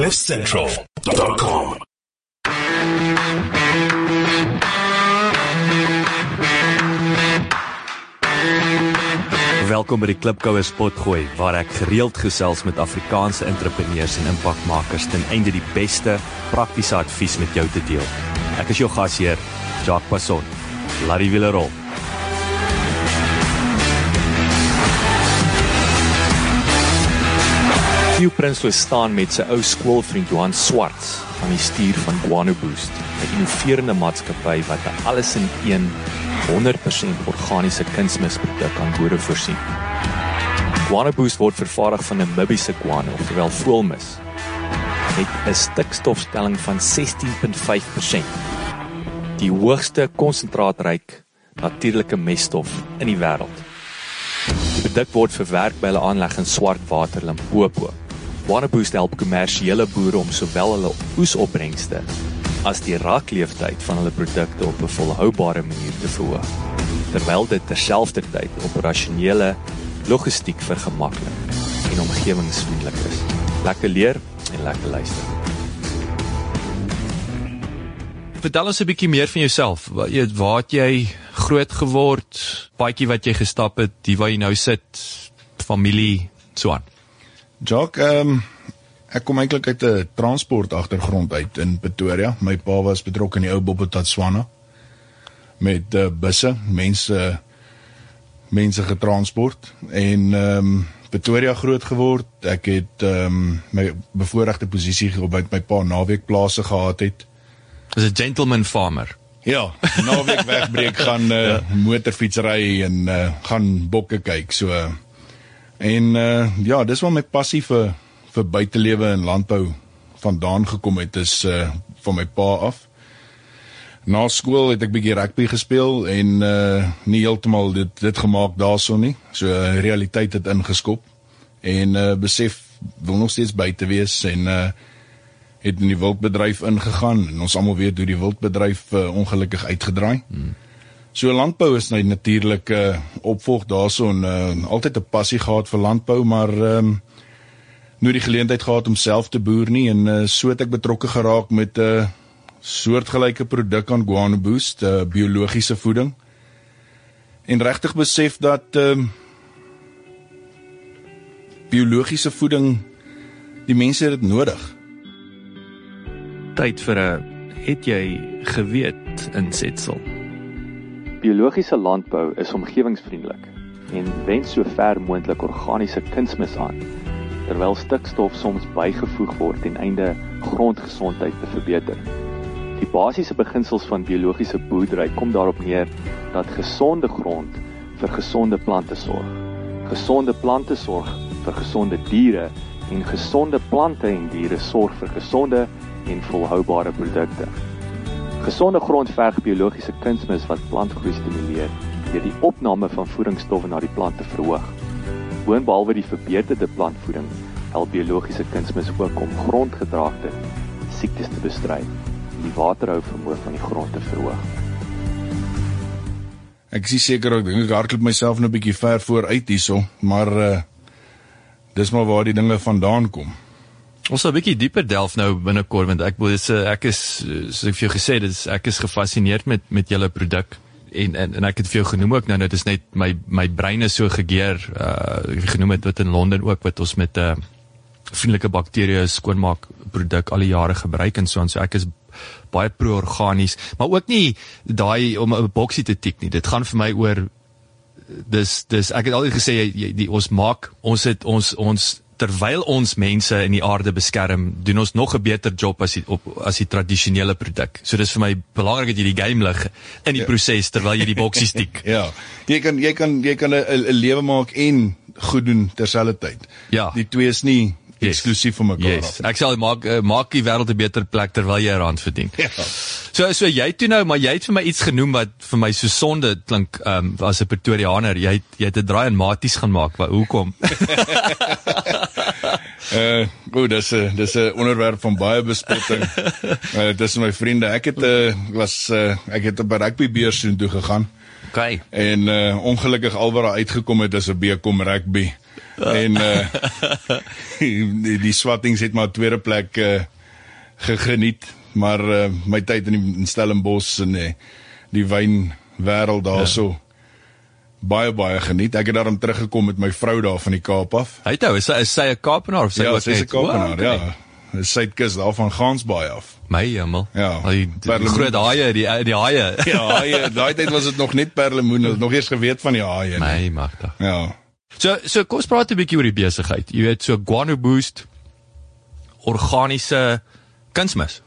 cliffcentral.com. Welkom by die Klipkouer Spotgooi waar ek gereeld gesels met Afrikaanse entrepreneurs en impakmakers ten einde die beste praktiese advies met jou te deel. Ek is jou gasheer, Jacques Passon. Larry Villarol. Hugh Prinsloo staan met sy ou skoolvriend Johan Swarts aan die stuur van Guano Boost, 'n innoverende maatskappy wat alles in een 100% organiese kunsmisproduk aan boere voorsien. Guano Boost word vervaardig van 'n Namibiese guano, oftewel voelmis, met 'n stikstofstelling van 16.5%. Die hoogste konsentraatryk natuurlike messtof in die wêreld. Die produk word verwerk by hulle aanleg in Swartwater, Limpopo. Wanaboost help kommersiële boere om sowel hulle oesopbrengste as die rakleeftyd van hulle produkte op 'n volhoubare manier te verhoog, terwyl dit terselfdertyd operasionele logistiek vergemaklik en omgewingsvriendelik is. Lekker leer en lekker luister. Vertel ons 'n bietjie meer van jouself. Waar jy waar jy groot geword? Paadjie wat jy gestap het, die waar jy nou sit, familie, so aan. Jock, ehm um, ek kom eintlik uit 'n transport agtergrond uit in Pretoria. My pa was betrokke in die ou Bobbetatswana met uh, busse, mense mense getransport en ehm um, Pretoria groot geword. Ek het ehm um, my bevoordeelde posisie op by my pa naweekplase gehad het. As 'n gentleman farmer. Ja, naweek wegbreek gaan uh, ja. motorfietsry en uh, gaan bokke kyk. So uh, En uh ja, dis waar my passie vir vir buitelewe en landbou vandaan gekom het is uh van my pa af. Na skool het ek bietjie rugby gespeel en uh nie heeltemal dit dit gemaak daarson nie. So uh, realiteit het ingeskop en uh besef wil nog steeds buite wees en uh het in die wildbedryf ingegaan en ons almal weet hoe die wildbedryf uh, ongelukkig uitgedraai. Hmm. So landbou is nou natuurlik 'n uh, opvolg daarson uh, altyd 'n passie gehad vir landbou, maar ehm um, nou die geleentheid gehad om self te boer nie en uh, so het ek betrokke geraak met 'n uh, soortgelyke produk aan Guano Boost, uh, biologiese voeding. En regtig besef dat ehm um, biologiese voeding die mense het dit nodig. Tyd vir 'n het jy geweet insetsel. Biologiese landbou is omgewingsvriendelik en wend so ver moontlik organiese kunsmis aan, terwyl stikstof soms bygevoeg word ten einde grondgesondheid te verbeter. Die basiese beginsels van biologiese boerdery kom daarop neer dat gesonde grond vir gesonde plante sorg. Gesonde plante sorg vir gesonde diere en gesonde plante en diere sorg vir gesonde en volhoubare produkte. Gesonde grond verg biologiese kunsmis wat plantgroei stimuleer deur die opname van voedingsstowwe na die plant te verhoog. Boonbehalwe die verbeterde plantvoeding, help biologiese kunsmis ook om grondgedraagte siektes te bestry en die waterhou vermoë van die grond te verhoog. Ek is seker ek dink ek hardloop myself nou 'n bietjie ver vooruit hierso, maar uh dis maar waar die dinge vandaan kom. Ons sal 'n bietjie dieper delf nou binnekort want ek wil sê ek is soos ek vir jou gesê het dis ek is gefassineerd met met julle produk. En, en en ek het vir jou genoem ook nou dit is net my my brein is so gegeer uh genoem het wat in Londen ook wat ons met 'n uh, vriendelike bakterieë skoonmaak produk al die jare gebruik en so en so ek is baie pro-organies maar ook nie daai om 'n boksie te tik nie. Dit gaan vir my oor dis dis ek het altyd gesê jy, jy die ons maak ons het ons ons terwyl ons mense in die aarde beskerm, doen ons nog 'n beter job as die op as die tradisionele produk. So dis vir my belangrik dat jy die game lig in die ja. proses terwyl jy die boksie stiek. ja. Jy kan jy kan jy kan 'n lewe maak en goed doen terselfdertyd. Ja. Die twee is nie yes. eksklusief vir mekaar. Yes. Ek sê maak uh, maak die wêreld 'n beter plek terwyl jy rand verdien. Ja. So so jy toe nou, maar jy het vir my iets genoem wat vir my so sonde klink um as 'n Pretoriaaner. Jy jy het 'n draai en maties gaan maak. Wat hoekom? Uh, goed, dis 'n dis 'n onderwerp van baie bespotting. Uh dis my vriende. Ek het 'n uh, was uh, ek het op 'n rugbybeurs toe gegaan. OK. En uh ongelukkig alwaar uitgekom het is 'n bekom rugby. en uh die, die swattings het maar tweede plek uh gegeniet, maar uh my tyd in, die, in Stellenbosch en uh, die wyn wêreld daarso ja. baie baie geniet. Ek het daarom teruggekom met my vrou daar van die Kaap af. Hy het ou, is sy is sy 'n Kaapenaar of sy ja, was is 'n net- Kaapenaar, Wow, ja. Die Suidkus daar van Gansbaai af. My hemel. Ja, Al die, die Perlemoen. groot haie, die die haie. Ja, ja, daai tyd was dit nog net perlemoen, het nog eers geweet van die haie. My magtig. Ja. So so kom ons praat 'n bietjie oor die besigheid. Jy weet so Guano Boost organiese kunsmis.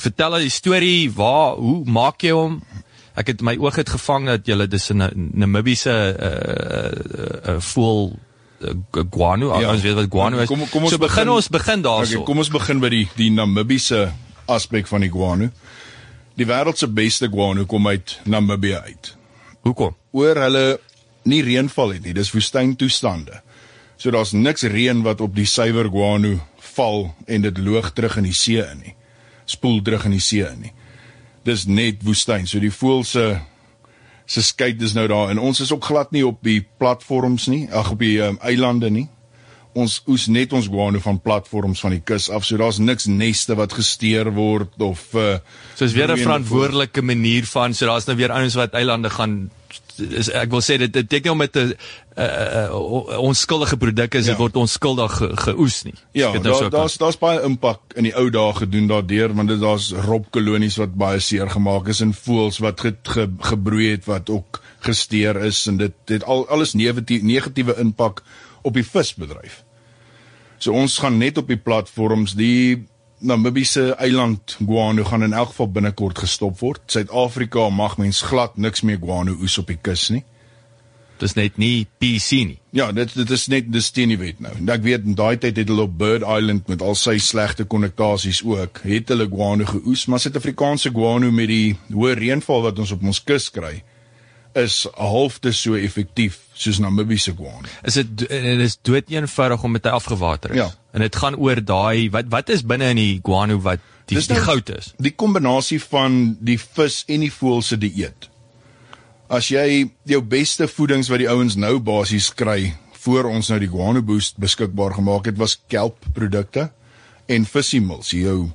Vertel al die storie, waar hoe maak jy hom? Ek het my oog het gevang dat jy dis 'n Namibiese uh uh, uh voel uh, guano, Ja. ja. ons weet wat guano is. Kom- kom ons so begin, begin- ons begin daarso. Okay, kom ons begin by die die Namibiese aspek van die guano. Die wêreld se beste guano kom uit Namibië uit. Hoekom? Oor hulle nie reënval het nie, dis woestyntoestande. So daar's niks reën wat op die suiwer guano val en dit loog terug in die see in nie. Spoel terug in die see in nie. Dis net woestyn. So die voël se se skei is nou daar en ons is ook glad nie op die platforms nie, ag op die um, eilande nie. Ons oes net ons guano van platforms van die kus af. So daar's niks neste wat gesteer word of uh So is weer 'n verantwoordelike manier van so daar's nou weer ouens wat eilande gaan is ek wil sê dit dit teken om met 'n uh, uh, onskuldige produk is dit Ja. word onskuldig ge, geoes nie. Ja, dit nou so daar kan- daar's daar's baie impak in die ou dae gedoen daardeur want dit daar's robkolonies wat baie seer gemaak is en voëls wat ge, ge, gebroei het wat ook gesteer is en dit dit al alles negatiewe negatiewe impak op die visbedryf. So ons gaan net op die platforms die Namibiese eiland guano gaan in elk geval binnekort gestop word. Suid-Afrika mag mens glad niks meer guano oes op die kus nie. dis net nie PC nie. Ja, dit dit is net dis teen die wet nou. En Ek weet in daai tyd het hulle op Bird Island met al sy slegte konnektasies ook, het hulle guano geoes, maar Suid-Afrikaanse guano met die hoë reënval wat ons op ons kus kry, is halfte so effektief soos Namibiese guano. Is dit dit is dood eenvoudig om met hy afgewater is. Ja. En dit gaan oor daai wat wat is binne in die guano wat die Dis die nou- goud is. Die kombinasie van die vis en die voël se dieet. As jy jou beste voedings wat die ouens nou basies kry voor ons nou die Guano Boost beskikbaar gemaak het was kelpprodukte en vissiemils, jou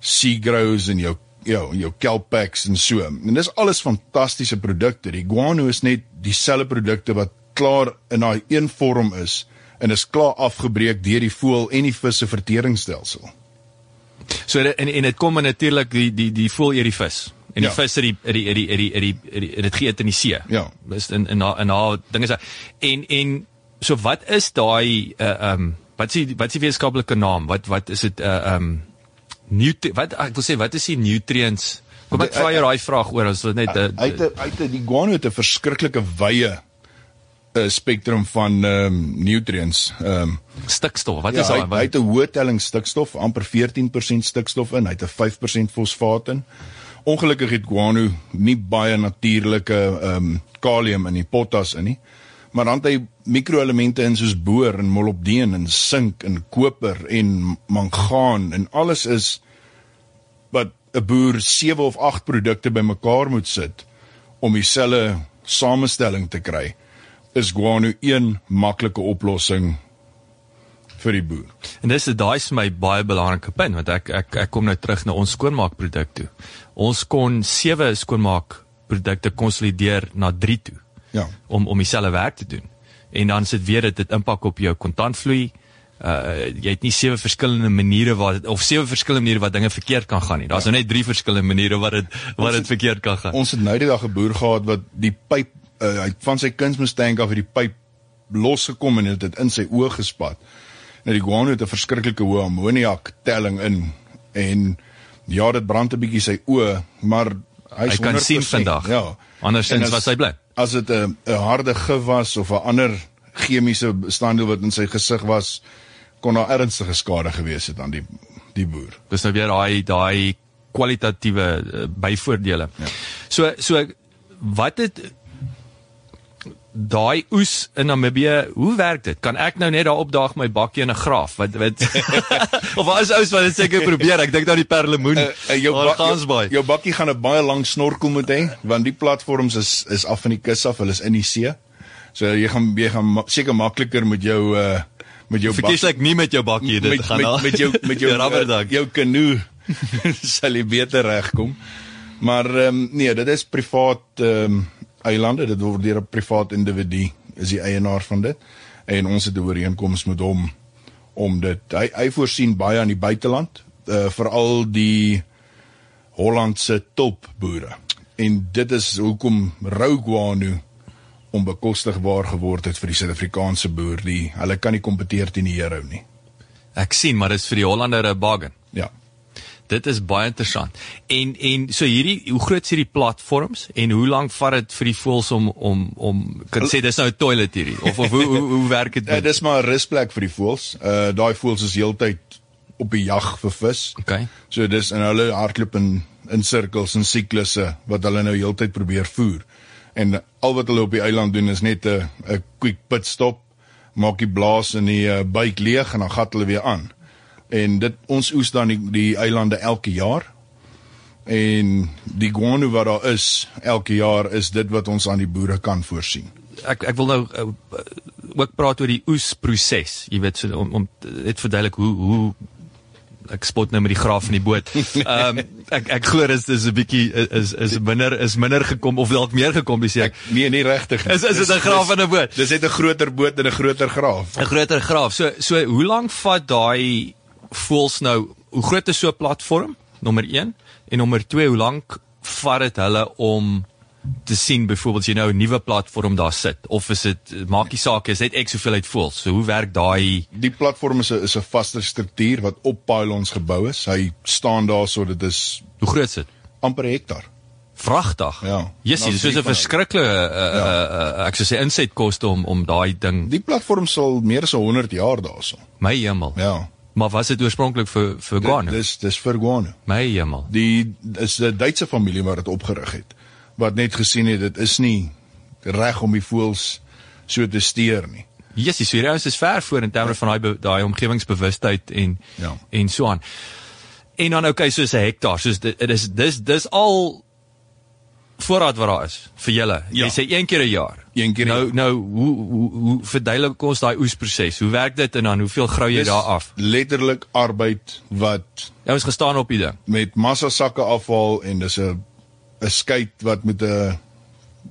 Seagrows en jou jou jou kelp packs en so. En dis alles fantastiese produkte. Die guano is net dieselfde produkte wat klaar in daai een vorm is en is klaar afgebreek deur die voël en die vis se verteringsstelsel. So en en dit kom natuurlik die die die voel eet die vis. En die Ja. vis het die het die het die het die die dit geëet in die see. Ja. Dis in in haar in haar dinge sê en en so wat is daai uh um wat is die wat is die wetenskaplike naam? Wat wat is dit uh um nutri wat ek wil sê wat is die nutrients? Kom ek vra jou daai vraag oor as dit net Uit uit die guano het 'n verskriklike wye uh, spektrum van ehm um, nutrients. Ehm um, stikstof. Wat ja, is hy, daai? hy het 'n hoë telling stikstof, amper 14% stikstof in, hy het 'n 5% fosfaat in. Ongelukkig het guano nie baie natuurlike ehm um, kalium in die potas in nie. Maar dan het hy mikroelemente in soos boor en molibdeen en sink en koper en mangaan en alles is wat 'n boer 7 of 8 produkte bymekaar moet sit om dieselfde samestelling te kry. Is guano een maklike oplossing vir die boer. En dis daai is my baie belangrike punt want ek ek ek kom nou terug na ons skoonmaakproduk toe. Ons kon sewe skoonmaakprodukte konsolideer na 3 toe Ja. om om dieselfde werk te doen. En dan sit weer dit dit impak op jou kontantvloei. Uh jy het nie sewe verskillende maniere waar of sewe verskillende maniere wat dinge verkeerd kan gaan nie. Daar's nou net drie verskillende maniere wat dit wat dit verkeerd kan gaan. Ons het nou die dag 'n boer gehad wat die pyp uh, van sy kunsmistank af het die pyp losgekom en het dit in sy oë gespat. Nou die guano het 'n verskriklike hoë ammoniak telling in en ja, dit brand 'n bietjie sy oë, maar hy Hy kan sien vandag. Ja. Andersins was hy bly. As dit 'n 'n harde gif was of 'n ander chemiese bestanddeel wat in sy gesig was, kon daar ernstige skade gewees het aan die die boer. Dis nou weer daai daai kwalitatiewe uh, byvoordele. Ja. So so wat het daai oes in Namibië, hoe werk dit? Kan ek nou net daar opdaag my bakkie in 'n graaf? Wat wat of wat is ou wat dit seker probeer? Ek dink nou die perlemoen. Uh, uh, jou, ba- gaan jou, jou bakkie gaan 'n baie lang snorkel moet hê want die platforms is is af van die kus af, hulle is in die see. So jy gaan jy gaan ma seker makliker met jou uh met jou Verkieslik nie met jou bakkie dit met, gaan met, met jou met jou rubberduck. uh, jou kanoe sal jy beter regkom. Maar ehm um, nee, dit is privaat ehm um, eilande, dit word deur 'n privaat individu is die eienaar van dit en ons het 'n ooreenkoms met hom om dit hy hy voorsien baie aan die buiteland, uh, veral die Hollandse tulpboere. En dit is hoekom rou guano onbekostigbaar geword het vir die Suid-Afrikaanse boer. Die hulle kan nie kompeteer teen die hero nie. Ek sien, maar dis vir die Hollander 'n bargain. Ja. Dit is baie interessant. En en so hierdie hoe groot is hierdie platforms en hoe lank vat dit vir die voëls om om om kan sê dis nou 'n toilet hierdie of of hoe hoe, hoe werk dit? Ja, dis maar 'n rusplek vir die voëls. Uh daai voëls is heeltyd op die jag vir vis. Okay. So dis en hulle hardloop in in sirkels en siklusse wat hulle nou heeltyd probeer voer. En al wat hulle op die eiland doen is net 'n 'n quick pit stop, maak die blaas in die uh, buik leeg en dan gat hulle weer aan. En dit ons oes dan die, die eilande elke jaar. En die guano wat daar is elke jaar is dit wat ons aan die boere kan voorsien. Ek ek wil nou uh, ook praat oor die oesproses. Jy weet so om om net verduidelik hoe hoe ek spot nou met die graaf van die boot. Ehm um, ek ek glo dis dis 'n bietjie is is minder is minder gekom of dalk meer gekompliseer. Nee, nie regtig nie. Is is dit 'n graaf van 'n boot? Dis net 'n groter boot en 'n groter graaf. 'n Groter graaf. So so hoe lank vat daai voels nou? Hoe groot is so 'n platform? Nommer 1 en nommer 2, hoe lank vat dit hulle om te sien byvoorbeeld jy nou 'n nuwe platform daar sit of is dit maak nie saak is dit ek soveel uit voels. So hoe werk daai Die platform is 'n is 'n vaste struktuur wat op pylons gebou is. Hy staan daar so dit is hoe groot is dit? amper 'n hektaar. Vragtig. Ja. Jessie, Nou, dis so 'n verskriklike uh, uh, uh, ek sou sê insetkoste om om daai ding Die platform sal meer as 100 jaar daarso. my hemel. Ja. Maar was dit oorspronklik vir vir guano? Dis dis vir guano. My hemel. Die is 'n Duitse familie wat dit opgerig het. Wat net gesien het dit is nie reg om die voëls so te steur nie. Jessie, so hierdie ouens is ver voor in terme van daai daai omgewingsbewustheid en Ja. en so aan. En dan okay, soos 'n hektaar, soos dit dit is dis dis al voorraad wat daar is vir julle. Ja. Jy sê een keer 'n jaar. Een keer nou jaar. nou hoe hoe, hoe verduidelik ons daai oesproses? Hoe werk dit en dan hoeveel grou jy Dis daar af? Letterlik arbeid wat Jy was gestaan op die ding. met massa sakke afval en dis 'n 'n skyt wat met 'n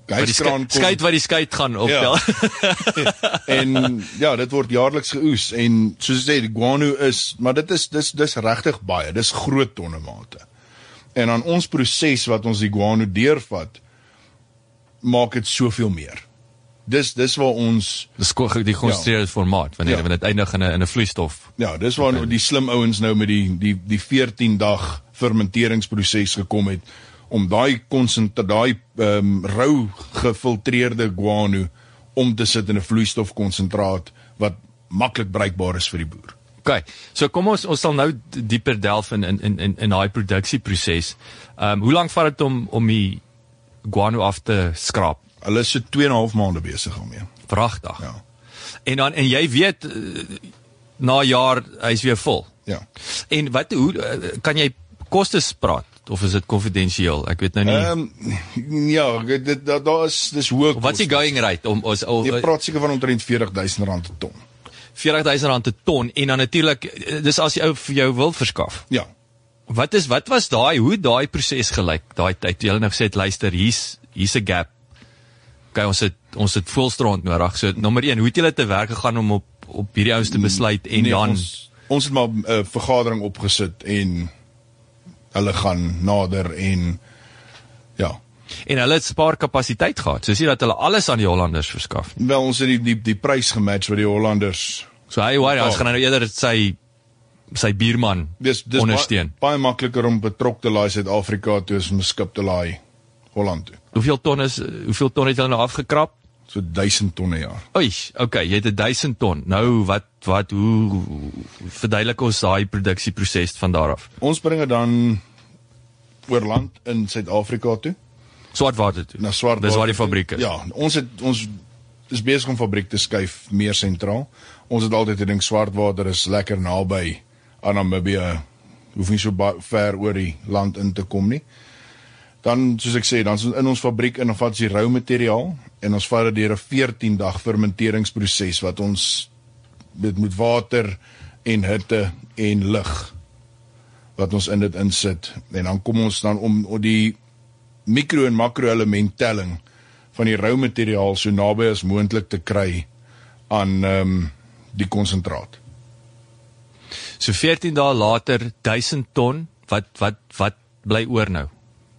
hyskraan skei- skei wat die skei gaan optel. Ja. en ja, dit word jaarliks geoes en soos jy sê die guano is, maar dit is dis dis regtig baie. Dis groot tonne mate. En aan ons proses wat ons die guano deurvat maak dit soveel meer. Dis dis waar ons Dis ko- die gekonstrueerde formaat wanneer Ja. wanneer dit eindig in 'n in 'n vloeistof. ja, dis waar nou die slim ouens nou met die die die 14 dag fermenteringsproses gekom het om daai konsentraat daai ehm um, rou gefiltreerde guano om te sit in 'n vloeistofkonsentraat wat maklik bruikbaar is vir die boer. OK. So kom ons ons sal nou dieper delf in in in in, in daai produksieproses. Ehm um, hoe lank vat dit om om die guano af te skraap? Hulle is so 2 en 'n half maande besig daarmee. Vragtig. Ja. En dan en jy weet eh, na 'n jaar hy's weer vol. Ja. En wat hoe eh, kan jy kostes praat of is dit konfidensieel? Ek weet nou nie. Ehm um, ja, dit daar daar is dis hoë. Wat is die going rate om ons o, Jy praat seker van omtrent 40000 rand per ton. 40000 rand 'n ton en dan natuurlik eh, dis as jy ou vir jou wil verskaf. Ja. Wat is wat was daai hoe daai proses gelyk daai tyd jy nou gesê het luister hier's hier's 'n gap. Okay, ons het ons het volstrand nodig. So nommer 1, hoe het julle te werk gegaan om op op hierdie ouens te besluit en Nee, dan ons ons het maar 'n uh, vergadering opgesit en hulle gaan nader en ja. En hulle het spaar kapasiteit gehad. So sien dat hulle alles aan die Hollanders verskaf. Wel ons het die die die prys gematch wat die Hollanders So hy worry, ons Ja. gaan nou eerder sy sy buurman dis dis ondersteun. baie, baie makliker om betrok te laai Suid-Afrika toe as om 'n skip te laai Holland toe. Hoeveel ton is hoeveel ton het hulle nou afgekrap? So 1000 ton 'n jaar. Oei, okay, jy het 'n 1000 ton. Nou wat wat hoe verduidelik ons daai produksieproses van daar af? Ons bring dit dan oor land in Suid-Afrika toe. Swartwater toe. na swart. Dis waar die fabriek is. Ja, ons het ons is besig om fabriek te skuif meer sentraal. Ons het altyd gedink Swartwater is lekker naby aan Namibië. Hoef nie so ver oor die land in te kom nie. Dan soos ek sê, dan is in ons fabriek in ons vat die rou materiaal en ons vat dit deur 'n 14 dag fermenteringsproses wat ons dit moet water en hitte en lig wat ons in dit insit en dan kom ons dan om, om die mikro en makro element telling van die rou materiaal so naby as moontlik te kry aan ehm um, die konsentraat. So 14 dae later 1000 ton, wat wat wat bly oor nou?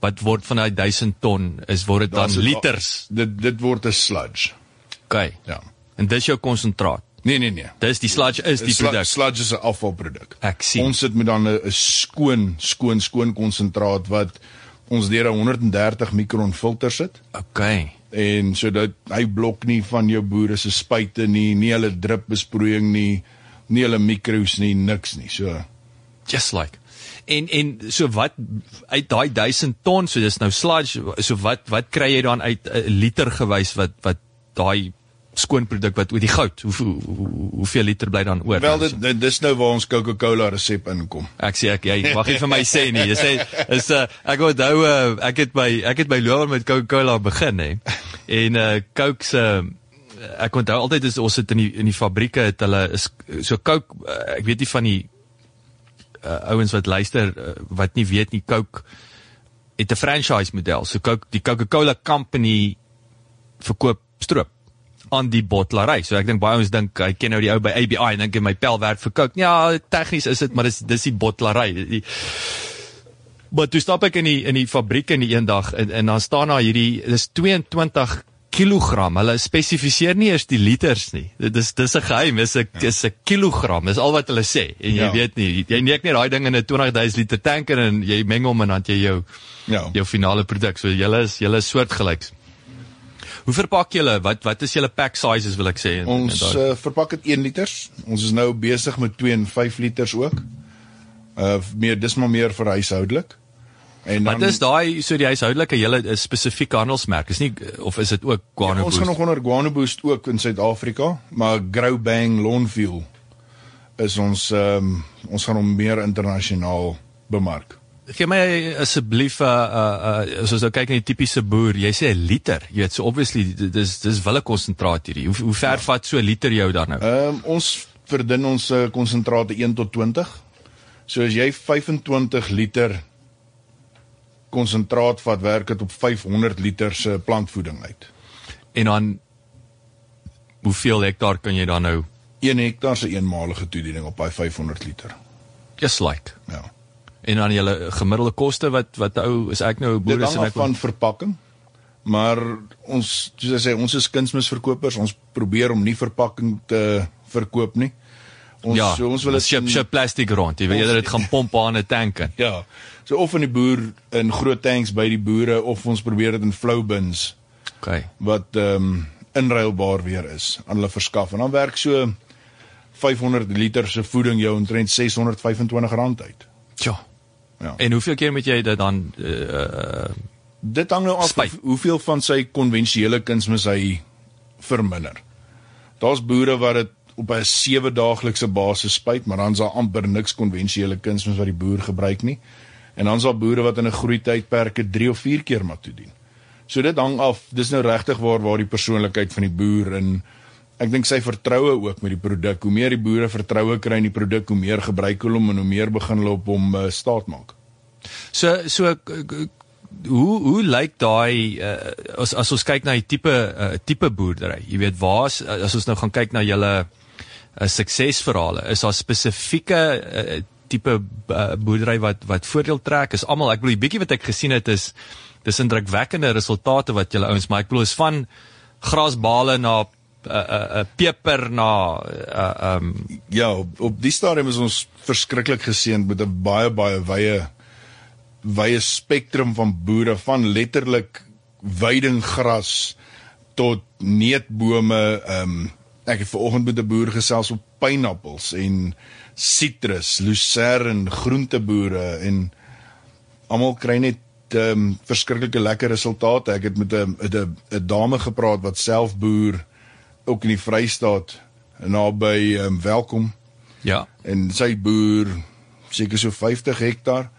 Wat word van daai 1000 ton is word dit dan 'n- liters. Dit dit word 'n sludge. OK. Ja. En dis jou konsentraat. Nee nee nee. Dis die sludge is die Slu- produk. Sludge is 'n afvalproduk. Ek sien. Ons sit met dan 'n skoon skoon skoon konsentraat wat ons deur 'n 130 mikron filter sit OK. en sodat hy blok nie van jou boere se spuite nie, nie hulle drip besproeiing nie, nie hulle mikros nie, niks nie. So Just like. En en so wat uit daai 1000 ton, so dis nou sludge, so wat wat kry jy dan uit 'n liter gewys wat wat daai skoon produk wat oor die goud, hoe, hoe, hoe hoeveel liter bly dan oor? wel dit, dit dis nou waar ons Coca-Cola resep inkom. Ek sê ek jy mag nie vir my sê nie. Jy sê is uh, ek onthou uh, ek het by ek het by Lower met Coca-Cola begin hè. En uh Coke se ek onthou altyd is ons sit in die in die fabrieke het hulle is so Coke uh, ek weet nie van die uh, ouens wat luister uh, wat nie weet nie Coke het 'n franchise model. So Coke die Coca-Cola company verkoop stroop aan die bottelery. So ek dink baie ouens dink hy ken nou die ou by ABI en dink my pel werk vir Coke. Ja, tegnies is dit, maar dis dis die bottelery. Die, maar toe stap ek in die in die fabriek in die eendag en en dan staan daar hierdie dis 22 kilogram. Hulle spesifiseer nie eers die liters nie. Dit is dis 'n geheim, is 'n is 'n kilogram. Dis al wat hulle sê. En jy Ja. weet nie, jy neek net daai ding in 'n 20000 liter tanker en jy meng hom en dan jy jou Ja. jou finale produk. So julle is julle is soortgelyks. Hoe verpak julle? Wat wat is julle pack sizes wil ek sê? in- in Ons daai- uh, verpak dit 1 liters. Ons is nou besig met 2 en 5 liters ook. Uh meer dis maar meer vir huishoudelik. En Wat is daai so die huishoudelike 'n spesifieke handelsmerk? Is nie of is dit ook Guano Ja, ons gaan Boost? nog onder Guano Boost ook in Suid-Afrika, maar Grow Bang Lawnfield is ons ehm um, ons gaan hom meer internasionaal bemark. Gee my asseblief 'n uh, uh, uh, as ons nou kyk na die tipiese boer, jy sê 'n liter. Jy weet so obviously dis dis wille konsentraat hierdie. Hoe hoe ver ja. vat so 'n liter jou dan nou? Ehm um, ons verdun ons konsentrate 1 tot 20. So as jy 25 liter konsentraat vat, werk dit op 500 liter se plantvoeding uit. En dan hoeveel hektaar kan jy dan nou 1 hektaar se eenmalige toediening op daai 500 liter. just like? Ja. En dan julle gemiddelde koste wat wat ou is ek nou 'n boer is en ek van verpakking. Maar ons soos ek sê, ons is kunsmisverkopers. Ons probeer om nie verpakking te verkoop nie. Ons ja, so ons wil dit ship ship plastic rond. Jy weet eerder dit gaan pomp aan 'n tank in. Ja. So of in die boer in groot tanks by die boere of ons probeer dit in flow bins Okay. wat ehm um, inruilbaar weer is aan hulle verskaf en dan werk so 500 liter se voeding jou omtrent R625 uit. Tja. Ja. En hoeveel keer moet jy dit dan uh Dit hang nou af hoe- hoeveel van sy konvensionele kunsmis hy verminder. Daar's boere wat dit op 'n sewe daaglikse basis spuit, maar dan's daar amper niks konvensionele kunsmis wat die boer gebruik nie. En dan's daar boere wat in 'n groeitydperke 3 of 4 keer moet toedien. So dit hang af, dis nou regtig waar waar die persoonlikheid van die boer en ek dink sy vertroue ook met die produk. Hoe meer die boere vertroue kry in die produk, hoe meer gebruik hulle hom en hoe meer begin hulle op hom uh, staat maak. So so hoe hoe lyk daai uh, as as ons kyk na die tipe uh, tipe boerdery. Jy weet waar's as ons nou gaan kyk na julle uh, suksesverhale, is daar spesifieke uh, tipe uh, boerdery wat wat voordeel trek? Is almal ek bedoel die bietjie wat ek gesien het is dis indrukwekkende resultate wat julle ouens maar ek bedoel is van grasbale na 'n uh, uh, uh, peper na uh, um Ja, op, op die stadium is ons verskriklik geseënd met 'n baie baie wye wye spektrum van boere van letterlik weidinggras tot neetbome. Ehm um, ek het vanoggend met 'n boer gesels op pynappels en sitrus, lucerne, groenteboere en almal kry net ehm um, verskriklike lekker resultate. Ek het met 'n 'n 'n dame gepraat wat self boer ook in die Vrystaat naby um, Welkom ja. en sy boer seker so 50 hektaar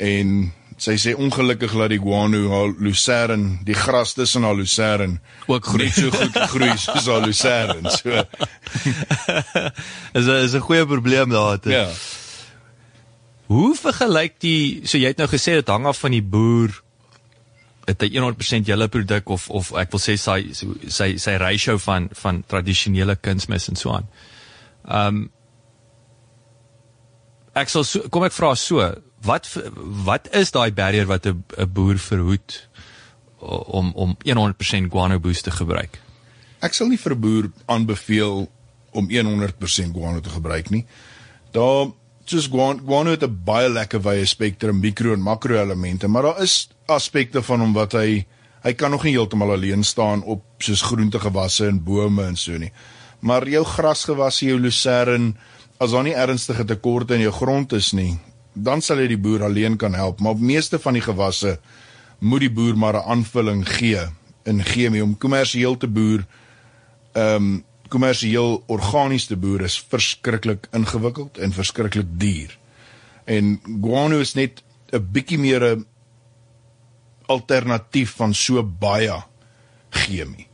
en sy sê ongelukkig laat die guano haar lucerne, die gras tussen haar lucerne ook groei so goed groei soos haar lucerne. So is 'n is 'n goeie probleem daar te. ja. Hoe vergelyk die so jy het nou gesê dit hang af van die boer het hy 100% julle produk of of ek wil sê sy sy sy ratio van van tradisionele kunsmis en so aan. Um ek sal so, kom ek vra so, wat wat is daai barrier wat 'n boer verhoed om om 100% guano boost te gebruik? Ek sal nie vir 'n boer aanbeveel om 100% guano te gebruik nie. Daar soos guano, guano het 'n baie lekker wye spektrum mikro en makro elemente, maar daar is aspekte van hom wat hy hy kan nog nie heeltemal alleen staan op soos groentegewasse en bome en so nie. Maar jou grasgewasse, jou lucerne, as daar nie ernstige tekorte in jou grond is nie, dan sal jy die boer alleen kan help, maar op meeste van die gewasse moet die boer maar 'n aanvulling gee in chemie om kommersieel te boer. Ehm um, kommersieel organies te boer is verskriklik ingewikkeld en verskriklik duur. En guano is net 'n bietjie meer 'n alternatief van so baie chemie.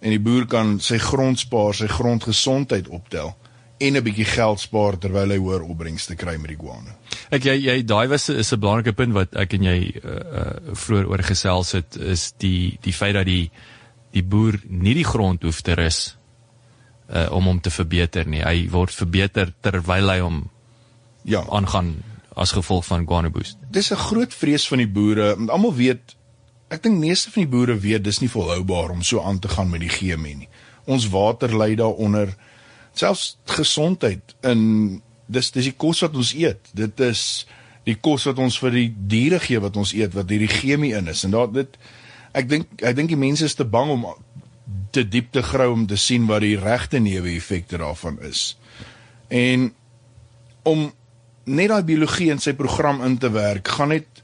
En die boer kan sy grond spaar, sy grondgesondheid optel en 'n bietjie geld spaar terwyl hy hoër opbrengste kry met die guano. Ek jy jy daai was is 'n belangrike punt wat ek en jy uh, uh vroeër oor gesels het is die die feit dat die die boer nie die grond hoef te rus uh om hom te verbeter nie. Hy word verbeter terwyl hy hom ja aangaan as gevolg van guano boost. Dis 'n groot vrees van die boere. Almal weet ek dink meeste van die boere weet dis nie volhoubaar om so aan te gaan met die chemie nie. Ons water lei daaronder selfs gesondheid in dis dis die kos wat ons eet. Dit is die kos wat ons vir die diere gee wat ons eet wat hierdie chemie in is. En daar dit ek dink ek dink die mense is te bang om te diep te grou om te sien wat die regte neeweffekte daarvan is. En om net daai biologie in sy program in te werk, gaan net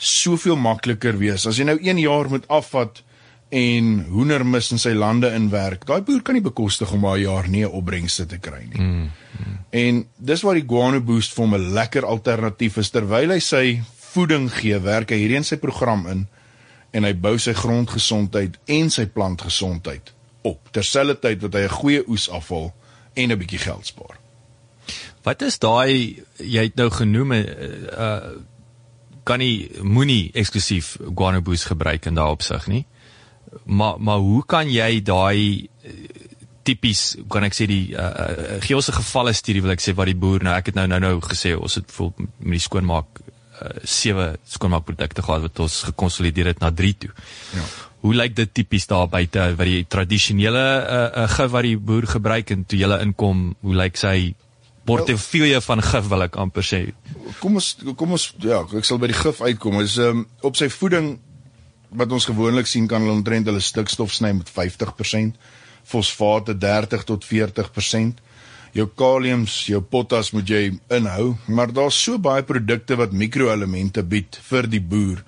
soveel makliker wees. As jy nou 1 jaar moet afvat en hoendermis in sy lande inwerk, daai boer kan nie bekostig om 'n jaar nie 'n opbrengste te kry nie. Mm, mm. En dis waar die guano boost vir hom 'n lekker alternatief is terwyl hy sy voeding gee, werk hy hierdie in sy program in en hy bou sy grondgesondheid en sy plantgesondheid op terselfdertyd wat hy 'n goeie oes afval en 'n bietjie geld spaar. Wat is daai jy het nou genoem uh kan nie moenie eksklusief guano boost gebruik in daai opsig nie. Maar maar hoe kan jy daai tipies kan ek sê die uh, uh gee ons 'n gevalle studie wil ek sê wat die boer nou ek het nou nou nou gesê ons het vol met die skoonmaak sewe skoonmaakprodukte gehad wat ons gekonsolideer het na 3 toe. Ja. Hoe lyk dit tipies daar buite wat die tradisionele uh, uh gif wat die boer gebruik en toe jy inkom, hoe lyk sy portefeulje van gif wil ek amper sê. Kom ons kom ons ja, ek sal by die gif uitkom. Is um, op sy voeding wat ons gewoonlik sien kan hulle omtrent hulle stikstof sny met 50%, fosfate 30 tot 40%. Jou kaliums, jou potas moet jy inhou, maar daar's so baie produkte wat mikroelemente bied vir die boer.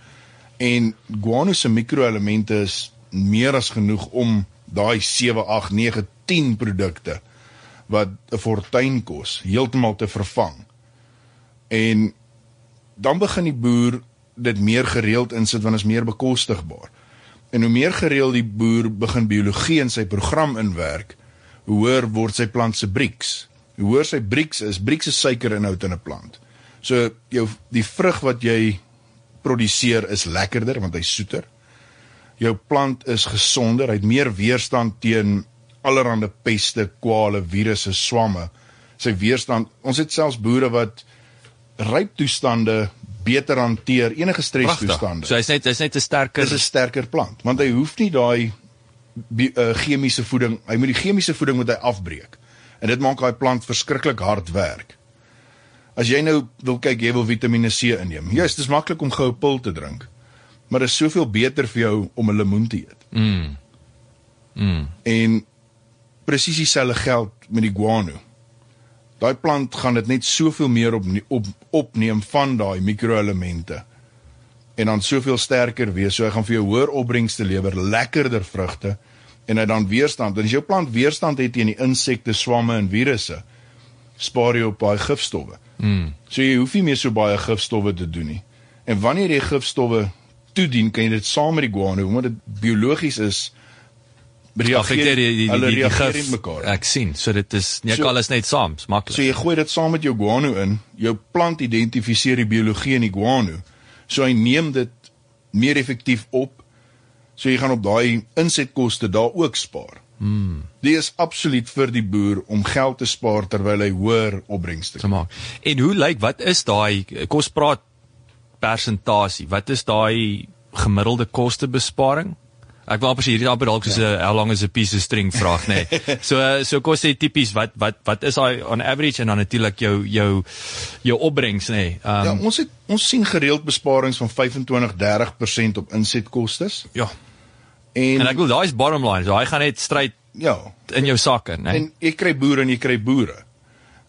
En guano se mikroelemente is meer as genoeg om daai 7, 8, 9, 10 produkte wat 'n fortuin kos heeltemal te vervang. En dan begin die boer dit meer gereeld insit want is meer bekostigbaar. En hoe meer gereeld die boer begin biologie in sy program inwerk, hoër word sy plant se BRICS. Hoe hoër sy BRICS is, BRICS is suikerinhoud in 'n plant. So jou die vrug wat jy produseer is lekkerder want hy's soeter. Jou plant is gesonder, hy het meer weerstand teen allerlei peste, kwale, virusse, swamme. Sy weerstand, ons het selfs boere wat ryp toestande beter hanteer enige stres toestande. So hy's net hy's net 'n sterker 'n sterker plant, want hy hoef nie daai uh, chemiese voeding, hy moet die chemiese voeding moet hy afbreek. En dit maak daai plant verskriklik hard werk. As jy nou wil kyk jy wil Vitamiene C inneem. Ja, dit is maklik om goue pil te drink. Maar dit is soveel beter vir jou om 'n lemoen te eet. Mm. Mm. En presies dieselfde geld met die guano. Daai plant gaan dit net soveel meer op op opneem van daai mikroelemente en dan soveel sterker wees. So hy gaan vir jou hoër opbrengste lewer, lekkerder vrugte en hy dan weerstand. En as jou plant weerstand het teen die insekte, swamme en virusse, spaar jy op baie gifstowwe. Mm. So jy hoef nie meer so baie gifstowwe te doen nie. En wanneer jy gifstowwe toedien, kan jy dit saam met die guano, omdat dit biologies is Affekteer die die hulle die, die reageer gif. mekaar. Ek sien. So dit is nie So- alles net saam, maklik. So jy gooi dit saam met jou guano in. Jou plant identifiseer die biologie in die guano. So hy neem dit meer effektief op. So jy gaan op daai insetkoste daar ook spaar. Hmm. Dit is absoluut vir die boer om geld te spaar terwyl hy hoër opbrengste te maak. En hoe lyk wat is daai kom ons praat persentasie. Wat is daai gemiddelde kostebesparing? Ek wil amper sê hierdie amper dalk soos 'n how long is a piece of string vraag, nê. Nee. So eh, so kos jy tipies wat wat wat is daai on average en dan natuurlik jou jou jou opbrengs, nê. Nee. Ja, Um, ons het ons sien gereeld besparings van 25-30% op insetkostes. ja. En, En ek wil daai is bottom line. So hy gaan net stryd ja, in jou sak in, nê. Nee. en jy kry boere en jy kry boere.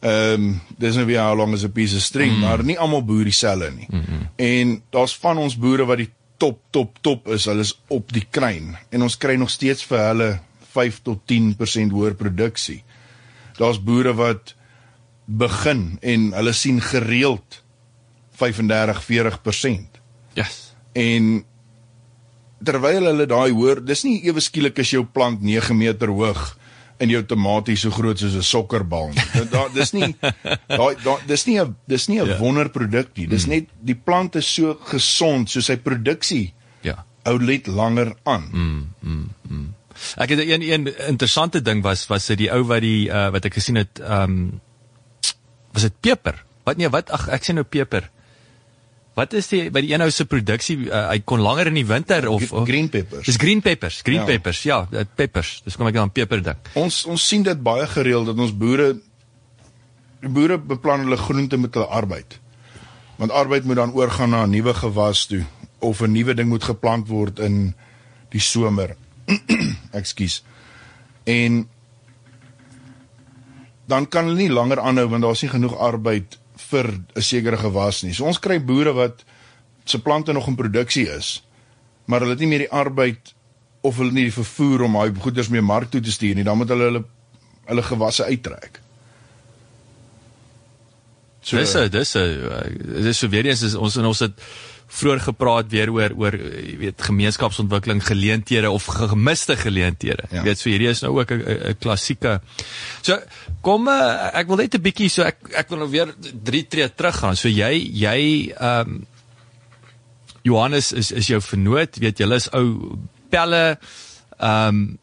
Ehm um, dis nou weer how long is a piece of string, mm. maar nie almal boer dieselfde nie. Mm -hmm. En daar's van ons boere wat die top top top is, hulle is op die kruin en ons kry nog steeds vir hulle 5 tot 10% hoër produksie. Daar's boere wat begin en hulle sien gereeld 35-40%. Yes. En terwyl hulle daai hoor, dis nie ewe skielik as jou plant 9 meter hoog en jou tamaties so groot soos 'n sokkerbal. Dit daar dis nie daai da, dis nie 'n dis nie 'n Ja. wonderproduk nie. Dis net die plant is so gesond soos sy produksie Ja. hou net langer aan. Ek het een een interessante ding was was dit die ou wat die uh, wat ek gesien het ehm um, was dit peper. Wat nee, wat ag ek sê nou peper. Wat is die by die een ou se produksie uh, hy kon langer in die winter of, of Green peppers. Dis green peppers, green Ja. peppers. Ja, dit peppers. Dis kom ek dan peper dink. Ons ons sien dit baie gereeld dat ons boere boere beplan hulle groente met hulle arbeid. Want arbeid moet dan oorgaan na 'n nuwe gewas toe of 'n nuwe ding moet geplant word in die somer. Ekskuus. En dan kan hulle nie langer aanhou want daar's nie genoeg arbeid vir 'n sekere gewas nie. So ons kry boere wat se plante nog in produksie is, maar hulle het nie meer die arbeid of hulle nie die vervoer om daai goederes mee mark toe te stuur nie, dan moet hulle hulle hulle gewasse uittrek. So dis 'n dis 'n dis so weer eens is ons en ons het vroeër gepraat weer oor oor eh, jy weet gemeenskapsontwikkeling geleenthede of ge- gemiste geleenthede. Jy Ja. weet so hierdie is nou ook 'n klassieke. So kom uh, ek wil net 'n bietjie so ek ek wil nou weer drie tree terug gaan. So jy jy ehm um, Johannes is is jou vernoot, weet julle is ou pelle ehm um,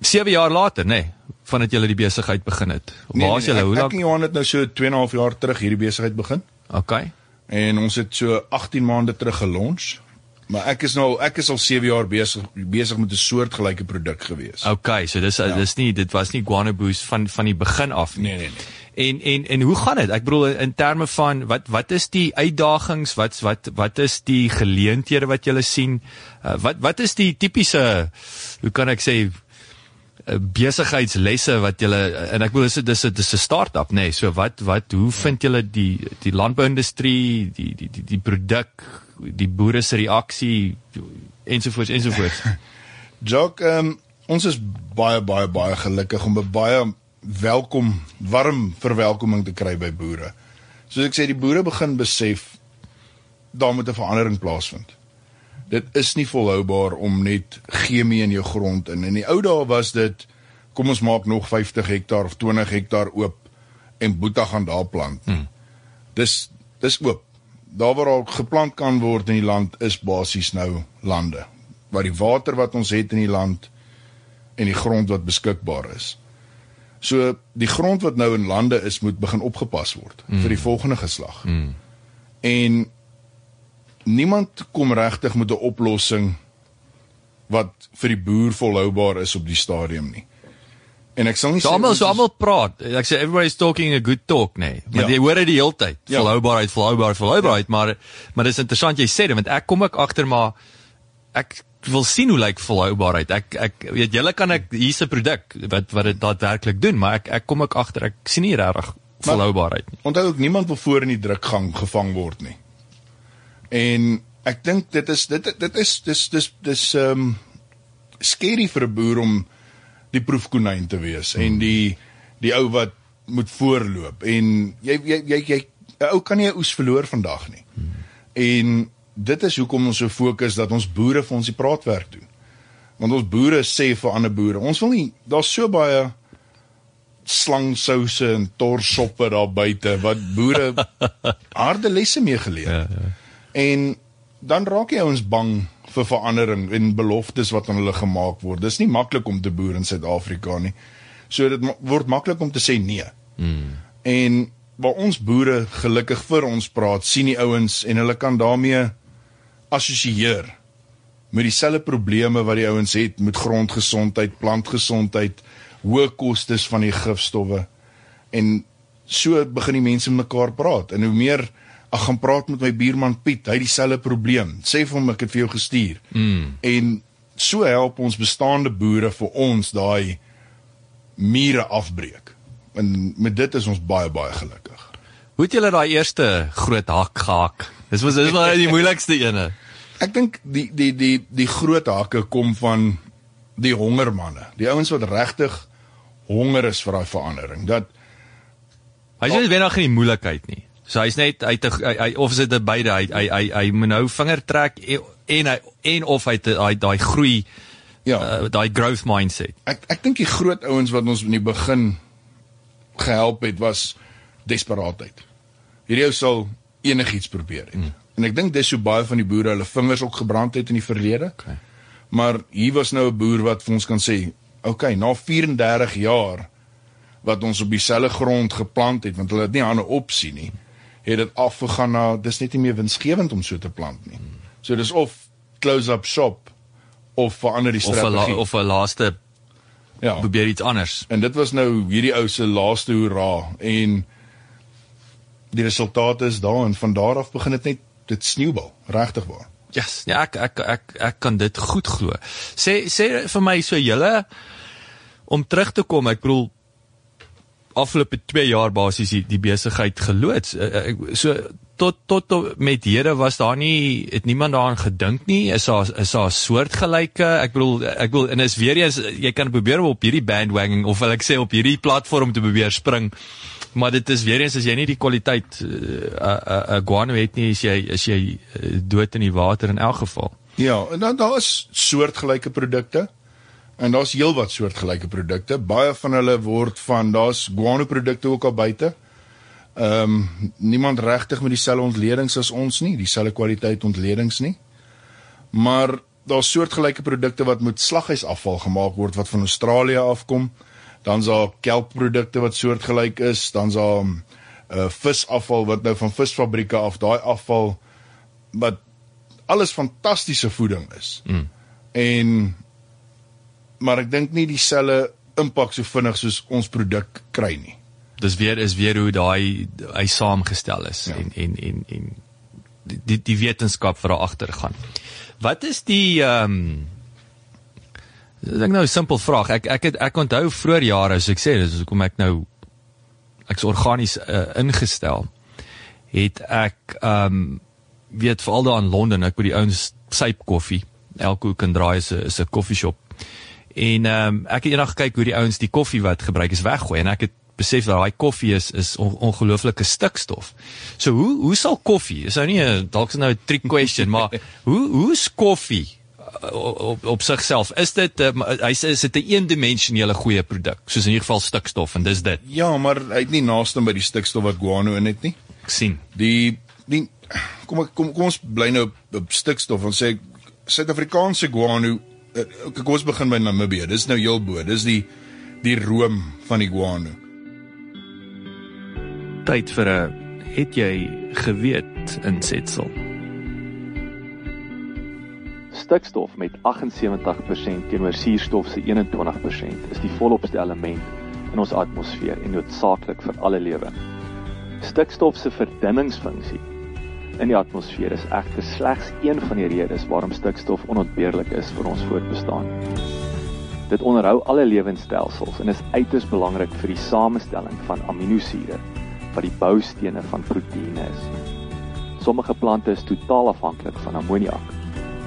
7 jaar later, nê, nee, vandat julle die besigheid begin het. Waar is julle? Hoe Nee, Ek, ek lank? en Johan het nou so 2 en 'n half jaar terug hierdie besigheid begin Okay. En ons het so 18 maande terug gelons. Maar ek is nou ek is al 7 jaar besig besig met 'n soortgelyke produk gewees. Okay, so dis ja. dis nie dit was nie Guano Boost van van die begin af nie. Nee, nee, nee. En en en hoe gaan dit? Ek bedoel in terme van wat wat is die uitdagings? Wat wat wat is die geleenthede wat jy sien? Uh, wat wat is die tipiese hoe kan ek sê besigheidslesse wat jy en ek bedoel dis dis dis 'n start-up nê. Nee. So wat wat hoe vind julle die die landbouindustrie, die die die die produk, die boere se reaksie ensovoorts ensovoorts. Jock, um, ons is baie baie baie gelukkig om baie welkom warm verwelkoming te kry by boere. Soos ek sê, die boere begin besef daar moet 'n verandering plaasvind. Dit is nie volhoubaar om net chemie in jou grond in. In die ou dae was dit kom ons maak nog 50 hektaar of 20 hektaar oop en boeta gaan daar plant. Hmm. Dis dis oop. Daar waar al geplant kan word in die land is basies nou lande. Waar die water wat ons het in die land en die grond wat beskikbaar is. So die grond wat nou in lande is moet begin opgepas word mm. vir die volgende geslag. Mm. En niemand kom regtig met 'n oplossing wat vir die boer volhoubaar is op die stadium nie. En ek sal nie So almal so almal praat. Ek sê everybody's talking a good talk, nee. Maar Ja. jy hoor dit die hele tyd. Ja. Volhoubaarheid, volhoubaarheid, volhoubaarheid, ja. maar maar dis interessant jy sê dit want ek kom ek agter maar ek wil sien hoe lyk volhoubaarheid. Ek ek weet julle kan ek hier's 'n produk wat wat dit daadwerklik doen, maar ek ek kom ek agter ek sien nie regtig volhoubaarheid nie. Onthou ook niemand wil voor in die drukgang gevang word nie. En ek dink dit is dit dit is dis dis dis ehm um, scary vir 'n boer om die proefkonyn te wees hmm. en die die ou wat moet voorloop en jy jy jy, jy 'n ou kan nie 'n oes verloor vandag nie. Hmm. En dit is hoekom ons so fokus dat ons boere vir ons die praatwerk doen. Want ons boere sê vir ander boere, ons wil nie daar's so baie slangsouse en torsoppe daar buite wat boere harde lesse mee geleer het. Ja, ja. En dan raak jy ouens bang vir verandering en beloftes wat aan hulle gemaak word. Dis nie maklik om te boer in Suid-Afrika nie. So dit word maklik om te sê nee. Mm. En waar ons boere gelukkig vir ons praat, sien die ouens en hulle kan daarmee assosieer met dieselfde probleme wat die ouens het met grondgesondheid, plantgesondheid, hoë kostes van die gifstowwe. En so begin die mense mekaar praat. En hoe meer ek gaan praat met my buurman Piet, hy het dieselfde probleem. Sê vir hom ek het vir jou gestuur. Mm. En so help ons bestaande boere vir ons daai mure afbreek. En met dit is ons baie baie gelukkig. Hoe het julle daai eerste groot hak gehak? Dis was dis maar die moeilikste ene. Ek dink die die die die groot hakke kom van die hongermanne. Die ouens wat regtig honger is vir daai verandering. Dat hy sê wen nog nie moeilikheid nie. So hy's net hy, hy, hy of is dit beide hy hy hy, hy moet nou vinger trek en hy en of hy daai daai groei ja, uh, daai growth mindset. Ek ek dink die groot ouens wat ons in die begin gehelp het was desperaatheid. Hierdie ou sal enigiets probeer het. Mm. En ek dink dis so baie van die boere hulle vingers ook gebrand het in die verlede. Okay. Maar hier was nou 'n boer wat vir ons kan sê, "Oké, okay, na 34 jaar wat ons op dieselfde grond geplant het, want hulle het nie 'n ander opsie nie, het dit afgegaan na dis net nie meer winsgewend om so te plant nie." So dis of close up shop of verander die strategie. of 'n laaste ja. probeer iets anders. En dit was nou hierdie ou se laaste hoera. En die resultate is daar en van daar af begin dit net dit sneeubal regtig waar. Yes, ja ek, ek ek ek kan dit goed glo. Sê sê vir my so julle om terug te kom ek bedoel afgelope 2 jaar basies die, die besigheid geloods. Eh, eh, so tot tot met Here was daar nie het niemand daaraan gedink nie. Is daar is daar soortgelyke ek bedoel ek wil en is weer eens jy kan probeer op hierdie bandwagon of wil ek sê op hierdie platform te probeer spring maar dit is weer eens as jy nie die kwaliteit 'n uh, uh, uh, guano het nie as jy as jy uh, dood in die water in elk geval. Ja en dan daar is soortgelyke produkte en daar's heelwat soortgelyke produkte baie van hulle word van daar's guano produkte ook al buite ehm um, niemand regtig met dieselfde ontledings as ons nie, dieselfde kwaliteit ontledings nie. Maar daar's soortgelyke produkte wat met slaghuisafval gemaak word wat van Australië afkom. Dan's daar kelpprodukte wat soortgelyk is, dan's daar 'n uh, visafval wat nou van visfabrieke af, daai afval wat alles fantastiese voeding is. Mm. En maar ek dink nie dieselfde impak so vinnig soos ons produk kry nie dis weer is weer hoe daai hy saamgestel is ja. en en en en die die wetenskap wat daar agter gaan. Wat is die ehm um, ek nou 'n simpel vraag. Ek ek het ek onthou vroeër jare as ek sê dis hoekom ek nou ek's organies uh, ingestel het ek ehm um, weet veral daar in Londen ek by die ouens syp koffie elke hoek en draai is 'n is 'n koffieshop en ehm um, ek het eendag gekyk hoe die ouens die koffie wat gebruik is weggooi en ek het besef dat daai koffie is is on, ongelooflike stikstof. So hoe hoe sal koffie? Is nou nie dalk is nou 'n trick question, maar hoe hoe is koffie uh, op op sigself? Is dit uh, hy sê is dit 'n eendimensionele goeie produk, soos in ieder geval stikstof en dis dit. Ja, maar hy het nie naaste by die stikstof wat guano in het nie. Ek sien. Die die kom ek kom kom ons bly nou op, op stikstof en sê Suid-Afrikaanse guano kom ons begin by Namibië. Dis nou heel bo. Dis die die room van die guano tyd vir 'n het jy geweet insetsel. Stikstof met 78% teenoor suurstof se 21% is die volopste element in ons atmosfeer en noodsaaklik vir alle lewe. Stikstof se verdunningsfunksie in die atmosfeer is egter slegs een van die redes waarom stikstof onontbeerlik is vir ons voortbestaan. Dit onderhou alle lewensstelsels en is uiters belangrik vir die samestelling van aminosure wat die boustene van proteïene is. Sommige plante is totaal afhanklik van ammoniak,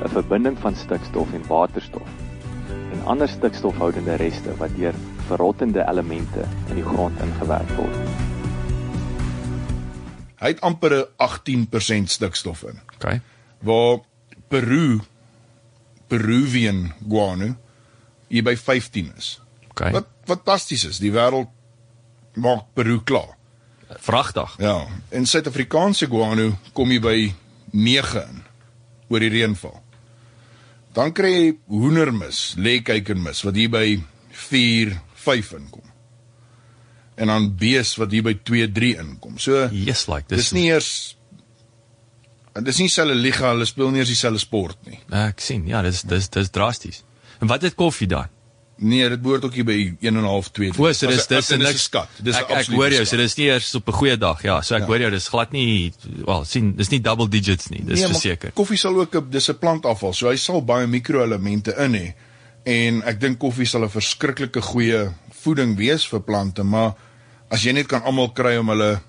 'n verbinding van stikstof en waterstof, en ander stikstofhoudende reste wat deur verrottende elemente in die grond ingewerk word. Hy het amper 'n 18% stikstof in. Okay. Waar Peru Peruvian guano hier by 15 is. Okay. Wat fantasties is. Die wêreld maak Peru klaar. Vragtig. Ja, en Suid-Afrikaanse guano kom jy by 9 in oor die reënval. Dan kry jy hoendermis, lekkykermis wat hier by 4, 5 inkom. En dan bees wat hier by 2, 3 inkom. So Yes like dis dis. nie eers dis nie selfe liga, hulle speel nie eers dieselfde sport nie. ek sien. Ja, dis dis dis drasties. En wat het koffie dan? Nee, dit behoort ook hier by 1.5, 2. O, so dis dis 'n niks- skat. Dis 'n ek, ek absolute hoor jou, so dis nie eers op 'n goeie dag, ja. So ek Ja. hoor jou, dis glad nie wel, sien, dis nie double digits nie, dis maar verseker. Koffie sal ook 'n dis 'n plantafval, so hy sal baie mikroelemente in hê. En ek dink koffie sal 'n verskriklike goeie voeding wees vir plante, maar as jy net kan almal kry om hulle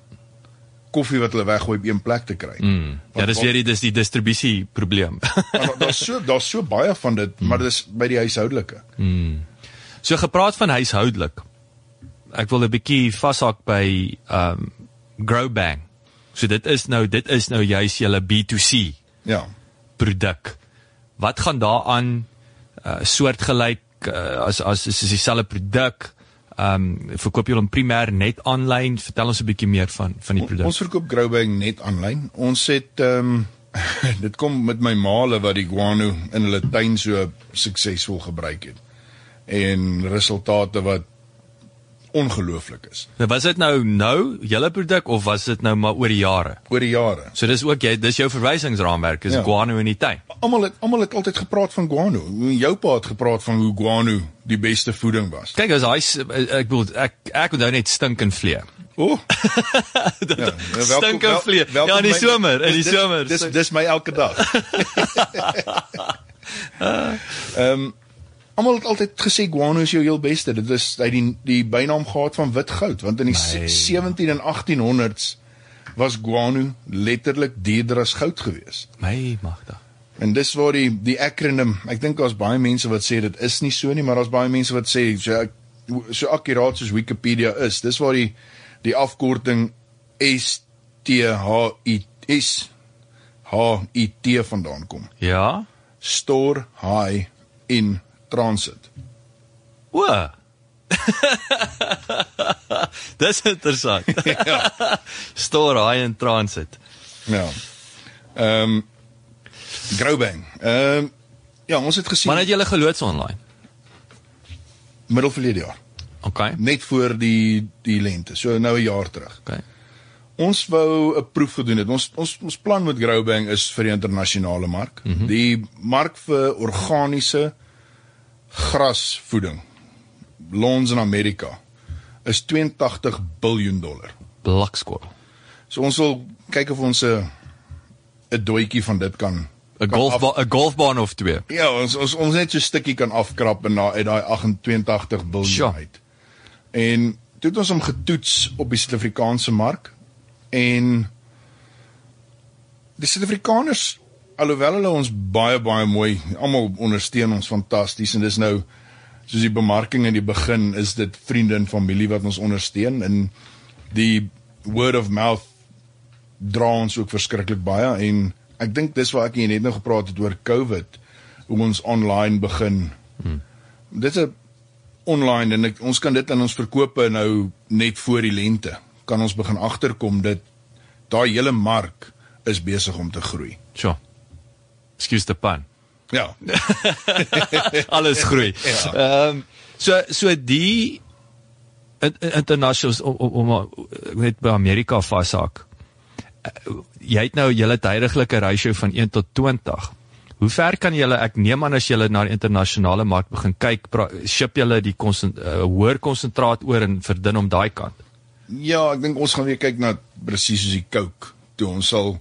koffie wat hulle weggooi op een plek te kry. Mm. Ja, dis weer die dis die distribusie probleem. Daar's so daar's so baie van dit, maar dis by die huishoudelike. so gepraat van huishoudelik. Ek wil 'n bietjie vashak by um Growbang. So dit is nou dit is nou juis julle B2C Ja. produk. Wat gaan daaraan uh, soortgelyk uh, as as is dieselfde produk? Ehm um, verkoop jy hom primêr net aanlyn? Vertel ons 'n bietjie meer van van die produk. Ons verkoop Growbang net aanlyn. Ons het ehm um, dit kom met my maale wat die guano in hulle tuin so suksesvol gebruik het. En resultate wat ongelooflik is Nou was dit nou nou julle produk of was dit nou maar oor die jare? oor die jare. So dis ook jy dis jou verwysingsraamwerk is Ja. guano in die tuin. Almal het almal het altyd gepraat van guano. Jou pa het gepraat van hoe guano die beste voeding was. Kyk as hy s- ek bedoel ek ek onthou net stink en vlee. O. Oh. ja, Stink en vlee. Ja, in die somer, in die dis, somer. Dis dis my elke dag. Ehm um, almal het altyd gesê guano is jou heel beste. Dit is hy die die bynaam gehad van wit goud want in die Nee. nee. 17 en 1800s was guano letterlik duurder as goud geweest. My magtig. En dis waar die die akroniem, ek dink daar's baie mense wat sê dit is nie so nie, maar daar's baie mense wat sê so so akkuraat soos Wikipedia is. Dis waar die die afkorting S T H I S H I T vandaan kom. Ja. Store high in transit. O. Dis interessant. ja. Store high in transit. Ja. Ehm um, Growbang. Ehm um, ja, ons het gesien Maar het jy hulle geloods online? middel verlede jaar, OK. net voor die die lente, so nou 'n jaar terug. OK. Ons wou 'n proef gedoen het. Ons ons ons plan met Growbang is vir die internasionale mark. Mm -hmm. Die mark vir organiese grasvoeding lons in Amerika is 82 miljard dollar. Blakskool. So ons wil kyk of ons 'n 'n doetjie van dit kan 'n kan golfbaan 'n golfbaan of twee. Ja, ons ons ons net so 'n stukkie kan afkrap en daar uit daai 28 Sjoe. miljard uit. En toe het ons hom getoets op die Suid-Afrikaanse mark en die Suid-Afrikaners alhoewel hulle ons baie baie mooi almal ondersteun ons fantasties en dis nou soos die bemarking in die begin is dit vriende en familie wat ons ondersteun en die word of mouth dra ons ook verskriklik baie en ek dink dis waar ek net nou gepraat het oor COVID hoe ons online begin. Hmm. Dit is online en ek, ons kan dit in ons verkope nou net voor die lente kan ons begin agterkom dit daai hele mark is besig om te groei. Sjoe. Excuse the pun. Ja. Alles groei. Ja. Ehm so so die in- in- internationals om om om net by Amerika vashak. Eh, Jy het nou julle tydelike ratio van 1 tot 20. Hoe ver kan julle ek neem aan as julle na die internasionale mark begin kyk, pra- ship julle die konsent, uh, hoër konsentraat oor en verdun om daai kant. Ja, ek dink ons gaan weer kyk na presies soos die Coke. Toe ons sal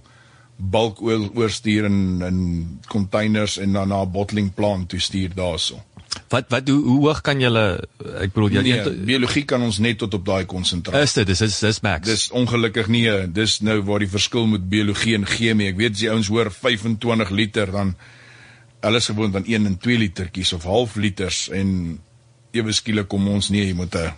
bulk oor oorstuur in in containers en dan na 'n bottling plant toe stuur daarso. Wat wat hoe, hoe hoog kan julle ek bedoel julle Nee, een- biologie kan ons net tot op daai konsentraat. is dit dis is dis max. Dis ongelukkig nie, eh, dis nou waar die verskil met biologie en chemie. Ek weet as die ouens hoor 25 liter dan hulle is gewoond aan 1 en 2 litertjies of half liters en ewe skielik kom ons nee, jy moet 'n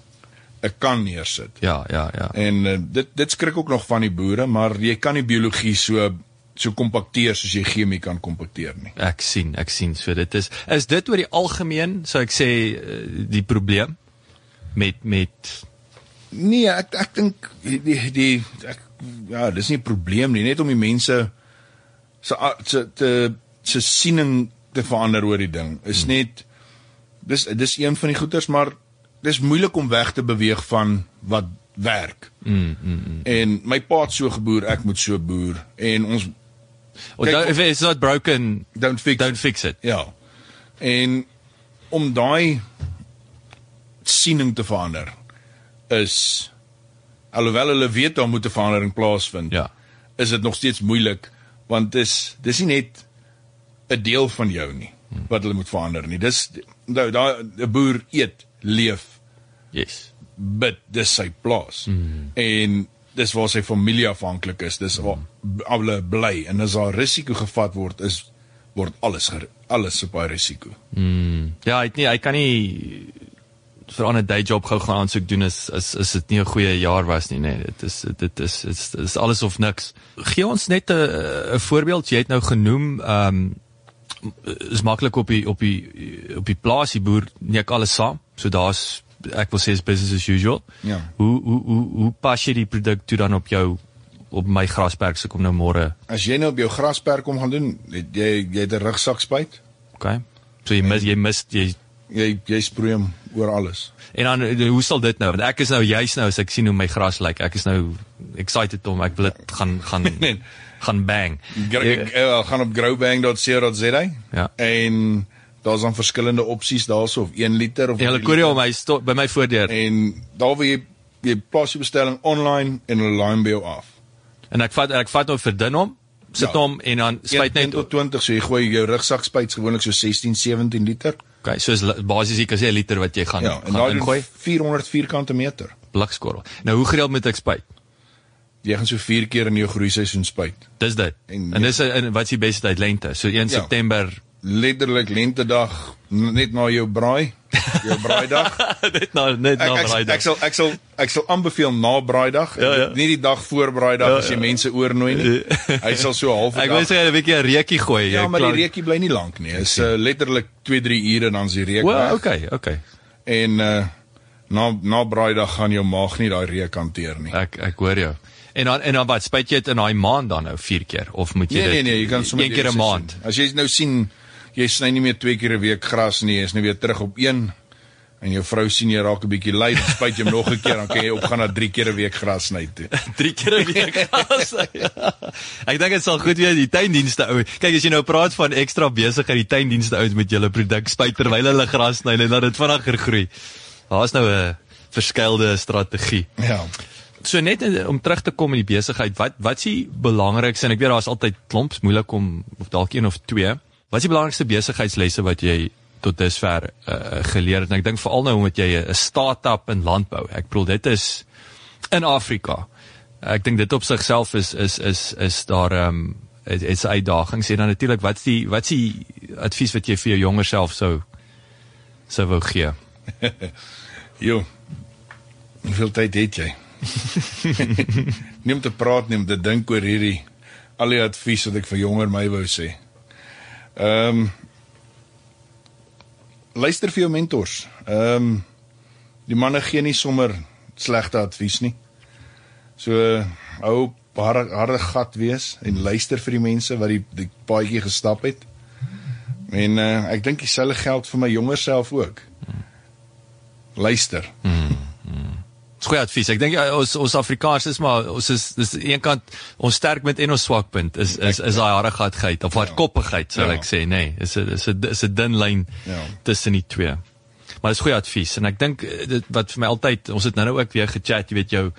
'n kan neersit. Ja, ja, ja. En uh, dit dit skrik ook nog van die boere, maar jy kan nie biologie so so kompakteer soos jy chemie kan kompakteer nie. Ek sien, ek sien. So dit is is dit oor die algemeen, sou ek sê eh, die probleem met met Nee, ek ek dink die die, die ek, ja, dis nie 'n probleem nie, net om die mense se se te se siening te verander oor die ding. Is net dis dis een van die goeters, maar dis moeilik om weg te beweeg van wat werk. mm, mm, mm. En my pa het so geboer, ek moet so boer en ons Or Kyk, don't, if it's not broken, don't fix don't fix it. Ja. En om daai siening te verander is alhoewel hulle weet daar moet 'n verandering plaasvind. Ja. Is dit nog steeds moeilik want dis dis nie net 'n deel van jou nie wat hulle moet verander nie. Dis nou daai 'n boer eet, leef, Yes. bid, dis sy plaas. Mm. En dis waar sy familie afhanklik is. Dis waar hulle bly en as daar risiko gevat word is word alles alles op daai risiko. Mm. Ja, hy het nie hy kan nie vir 'n day job gou gaan aansoek doen as as as dit nie 'n goeie jaar was nie, nee. Dit is dit is dit is, dit is alles of niks. Gee ons net 'n 'n voorbeeld. Jy het nou genoem ehm um, is maklik op die op die op die plaas die boer neek alles saam. So daar's ek wil sê is business as usual. Ja. Hoe hoe hoe hoe pas jy die produk toe dan op jou op my grasperk se kom nou môre. As jy nou op jou grasperk kom gaan doen, het jy jy het 'n rugsak spuit. Okay. So jy mis jy mis jy Jy jy sproei hom oor alles. En dan eh, hoe sal dit nou? Want ek is nou juis nou as ek sien hoe my gras lyk. Ek is nou excited om ek wil dit gaan gaan Nee. gaan bang. Gr ek uh, gaan op growbang.co.za Ja. en daar's dan verskillende opsies daarso of 1 liter of Ja, hulle koer jou om my by my voordeur en daar wil jy jy plaas jou bestelling online en hulle laai hom by jou af. en ek vat ek vat hom verdun hom, sit Ja. hom en dan spuit net tot 20 so jy gooi jou rugsak spuit gewoonlik so 16 17 liter. Okay, so is basies ek kan sê 'n liter wat jy gaan Ja, en gaan ingooi, doen 400 vierkante meter. blikskorrel. Nou hoe gereeld moet ek spuit? Jy gaan so 4 keer in jou groeiseisoen spuit. Dis dit. En- En dis 'n wat is die beste tyd lente? So 1 Ja. September Letterlik lentedag net na jou braai, jou braaidag. net na net Ek na ek, braai. ek sal ek sal ek sal aanbeveel na braaidag, Ja, ja. nie die dag voor braaidag Ja, as jy ja. mense oornooi nie. Hy sal so half Ek wil sê 'n bietjie 'n reukie gooi. Ja, maar klaar- die reukie bly nie lank nie. Is uh, letterlik 2-3 ure dan is die reuk Wel, weg. okay, okay. En uh na na braaidag gaan jou maag nie daai reuk hanteer nie. Ek ek hoor jou. En dan en dan wat spuit jy dit in daai maand dan nou 4 keer of moet jy Nee dit nee nee, jy kan sommer een keer 'n maand. As jy nou sien jy sny nie meer 2 keer 'n week gras nie, jy is nou weer terug op 1 en jou vrou sien jy raak 'n bietjie lui, dan spuit jy hom nog 'n keer, dan kan jy opgaan na 3 keer 'n week gras sny toe. 3 keer 'n week gas. Ek dink dit sal goed wees die tuindienste ou. Kyk as jy nou praat van ekstra besigheid, die tuindienste ouens met julle produk spuit terwyl hulle gras sny en laat dit vinniger groei. Daar's nou 'n verskeelde strategie. Ja. So net in- om terug te kom in die besigheid, wat wat is die belangrikste en ek weet daar's altyd klomps moeilik om of dalk een of twee. Wat is die belangrikste besigheidslesse wat jy tot dusver uh, geleer het? En ek dink veral nou omdat jy 'n start-up in landbou. Ek bedoel dit is in Afrika. Ek dink dit op sigself is is is is daar ehm um, is, is uitdagings en dan natuurlik wat is die wat is die advies wat jy vir jou jonger self sou sou wou gee? Jo. Hoeveel tyd het jy? nie om te praat nie, om te dink oor hierdie al die advies wat ek vir jonger my wou sê. Ehm um, luister vir jou mentors. Ehm um, die manne gee nie sommer slegte advies nie. So hou harde, harde gat wees en luister vir die mense wat die die paadjie gestap het. En uh, ek dink dieselfde geld vir my jonger self ook. Luister. Dis goeie advies. Ek dink ja, ons ons Afrikaners is maar ons is dis aan een kant ons sterkpunt en ons swakpunt is is is daai hardigheid of hardkoppigheid sal Ja. ek sê, nê. Nee, is 'n is 'n is 'n dun lyn Ja. tussen die twee. Maar dis goeie advies en ek dink eh, dit wat vir my altyd ons het nou nou ook weer gechat, jy weet jou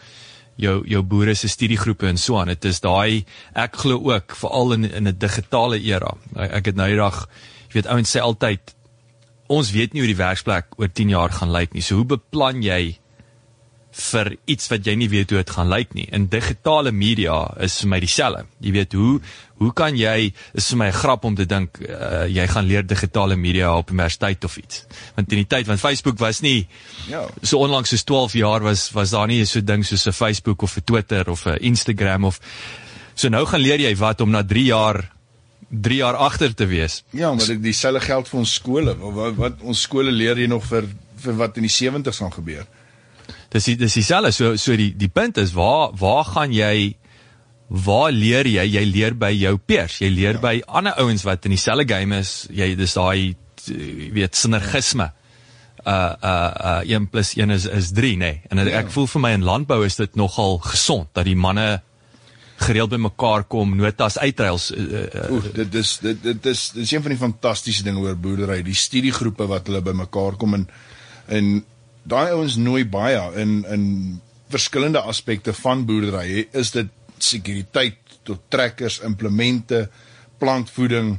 jou jou boere se studiegroepe en so aan. Dit is daai ek glo ook veral in in 'n digitale era. Ek, ek het nou eendag jy weet ouens sê altyd ons weet nie hoe die werksplek oor 10 jaar gaan lyk nie. So hoe beplan jy vir iets wat jy nie weet hoe dit gaan lyk nie. In digitale media is vir my dieselfde. Jy weet hoe hoe kan jy is vir my 'n grap om te dink uh, jy gaan leer digitale media op universiteit of iets. Want in die tyd van Facebook was nie Ja. so onlangs soos 12 jaar was was daar nie so ding soos 'n Facebook of 'n Twitter of 'n Instagram of so nou gaan leer jy wat om na 3 jaar 3 jaar agter te wees. Ja, maar dit dieselfde geld vir ons skole. Wat, wat ons skole leer jy nog vir vir wat in die 70's gaan gebeur. Dis die- dis dieselfde. So so die die punt is waar waar gaan jy waar leer jy? Jy leer by jou peers. Jy leer ja. by ander ouens wat in dieselfde game is. Jy dis daai weet sinergisme. Uh uh uh 1 + 1 is is 3, nê. Nee. En ja. ek voel vir my in landbou is dit nogal gesond dat die manne gereeld by mekaar kom, notas uitruils. Uh, uh, Oeh, dit is dit dit is dit is een van die fantastiese dinge oor boerdery, die studiegroepe wat hulle bymekaar kom en en daai ouens nooi baie in in verskillende aspekte van boerdery. Is dit sekuriteit tot trekkers, implemente, plantvoeding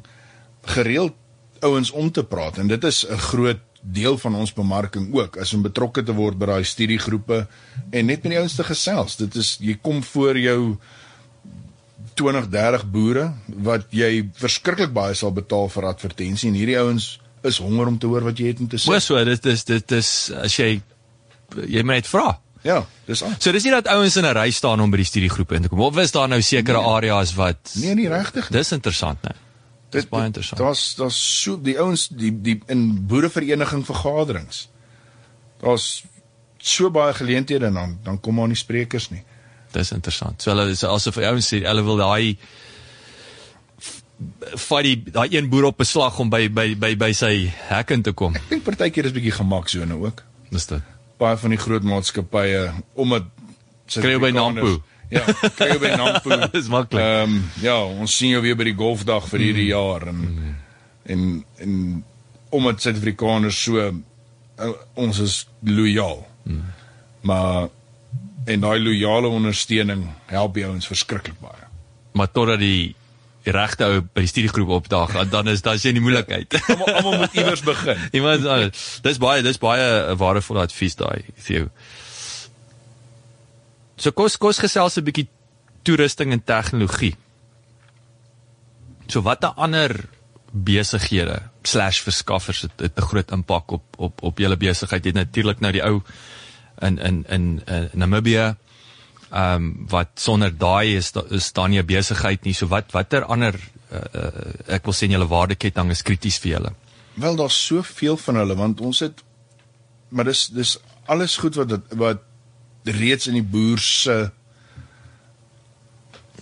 gereeld ouens om te praat en dit is 'n groot deel van ons bemarking ook as om betrokke te word by daai studiegroepe en net met die ouens te gesels. Dit is jy kom voor jou 20, 30 boere wat jy verskriklik baie sal betaal vir advertensie en hierdie ouens is honger om te hoor wat jy het om te sê. Maar so dit is dit is as jy jy moet net vra. Ja, dis al. So dis nie dat ouens in 'n ry staan om by die studiegroepe in te kom. Of is daar nou sekere Nee. areas wat Nee, nie regtig nie. Dis interessant, né? Dis baie interessant. Daar's daar's so die ouens die die in boerevereniging vergaderings. Daar's so baie geleenthede en dan dan kom maar nie sprekers nie. Dis interessant. So hulle is asof ouens sê hulle wil daai vat die daai een boer op beslag om by by by by sy hek in te kom. Ek dink partykeer is bietjie gemaksone ook. Dis dit. Baie van die groot maatskappye omdat Kry jou by Nampo. Ja, kry jou by Nampo. Dis maklik. Ehm um, ja, ons sien jou weer by die golfdag vir hierdie jaar en Mm. en en omdat Suid-Afrikaners so uh, ons is lojaal. Mm. Maar en daai loyale ondersteuning help die ouens verskriklik baie. Maar totdat die regte ou by die studiegroep opdaag, dan- dan is dan is jy in die moeilikheid. Almal almal moet iewers begin. Iemand anders. Dis baie dis baie waardevolle advies daai vir jou. So kos kos gesels 'n bietjie toerusting en tegnologie. So watter ander besighede slash verskaffers het, het 'n groot impak op op op julle besigheid. Jy het natuurlik nou die ou in in in, in Namibië ehm um, wat sonder daai is is daar nie 'n besigheid nie. So wat watter ander uh, uh, ek wil sê julle waardeketting is krities vir julle. Wel daar's soveel van hulle want ons het maar dis dis alles goed wat wat reeds in die boer se